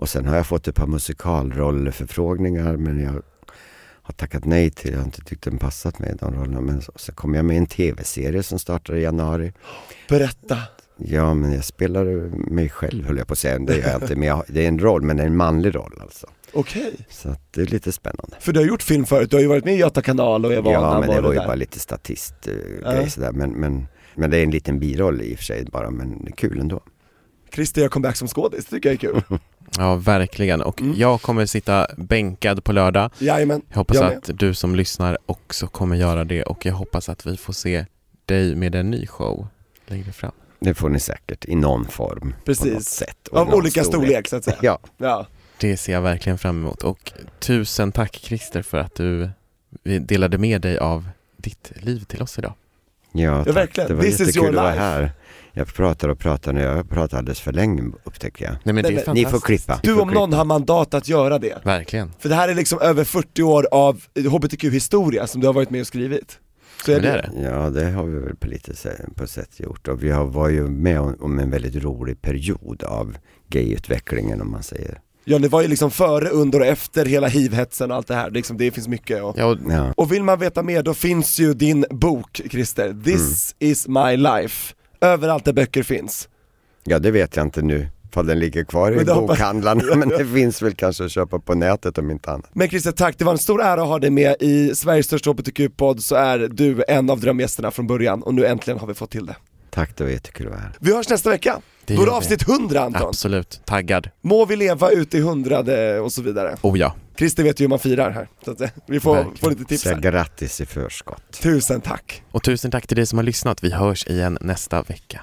Och sen har jag fått ett par musikalrollförfrågningar men jag har tackat nej till, jag har inte tyckt den passat mig de rollerna. Men så, så kom jag med i en tv-serie som startar i januari. Berätta. Ja men jag spelar mig själv höll jag på att säga, det gör jag inte. Men jag, det är en roll, men det är en manlig roll alltså. Okej. Så att det är lite spännande. För du har gjort film förut, du har ju varit med i Göta kanal och Evana Ja men det var ju där. bara lite statist uh, Ja. grej sådär. Men, men, men det är en liten biroll i och för sig bara, men det är kul ändå. Christer gör comeback som skådis, det tycker jag är kul. [laughs] Ja, verkligen. Och Mm. jag kommer sitta bänkad på lördag. Jajamän, Jag hoppas jag att du som lyssnar också kommer göra det och jag hoppas att vi får se dig med en ny show längre fram. Det får ni säkert i någon form. På något Precis. sätt. Av någon olika storlek så att säga. [laughs] Ja. Ja. Det ser jag verkligen fram emot och tusen tack Christer för att du delade med dig av ditt liv till oss idag. Ja, tack. verkligen. Det var This is jättekul att vara här. Jag pratar och pratar nu, jag pratar alldeles för länge upptäcker jag. Nej men det är. Ni får klippa. Du om någon har mandat att göra det. Verkligen. För det här är liksom över 40 år av HBTQ-historia som du har varit med och skrivit. Så är det. det är det. Ja, det har vi väl på lite på sätt gjort. Och vi har, var ju med om, om en väldigt rolig period av gayutvecklingen om man säger. Ja det var ju liksom före, under och efter hela hiv-hetsen och allt det här, liksom, det finns mycket och... Ja, och Ja, Och vill man veta mer då finns ju din bok Christer, This is my life, överallt där böcker finns. ja det vet jag inte nu. Fall den ligger kvar i Men det hoppas- bokhandlarna, [laughs] men det finns väl kanske att köpa på nätet om inte annat. Men Christer tack, det var en stor ära att ha dig med i Sveriges största HBTQ-podd så är du en av drömgästerna från början och nu äntligen har vi fått till det. Tack, det var jättekul att vara här. Vi hörs nästa vecka, Det då är det avsnitt 100 Anton. absolut. Taggad. Må vi leva ut i hundrade och så vidare. Oh ja. Christer vet ju hur man firar här, så att, eh, vi får, Verkligen. får lite tips Så här. grattis i förskott. Tusen tack! Och tusen tack till dig som har lyssnat. Vi hörs igen nästa vecka.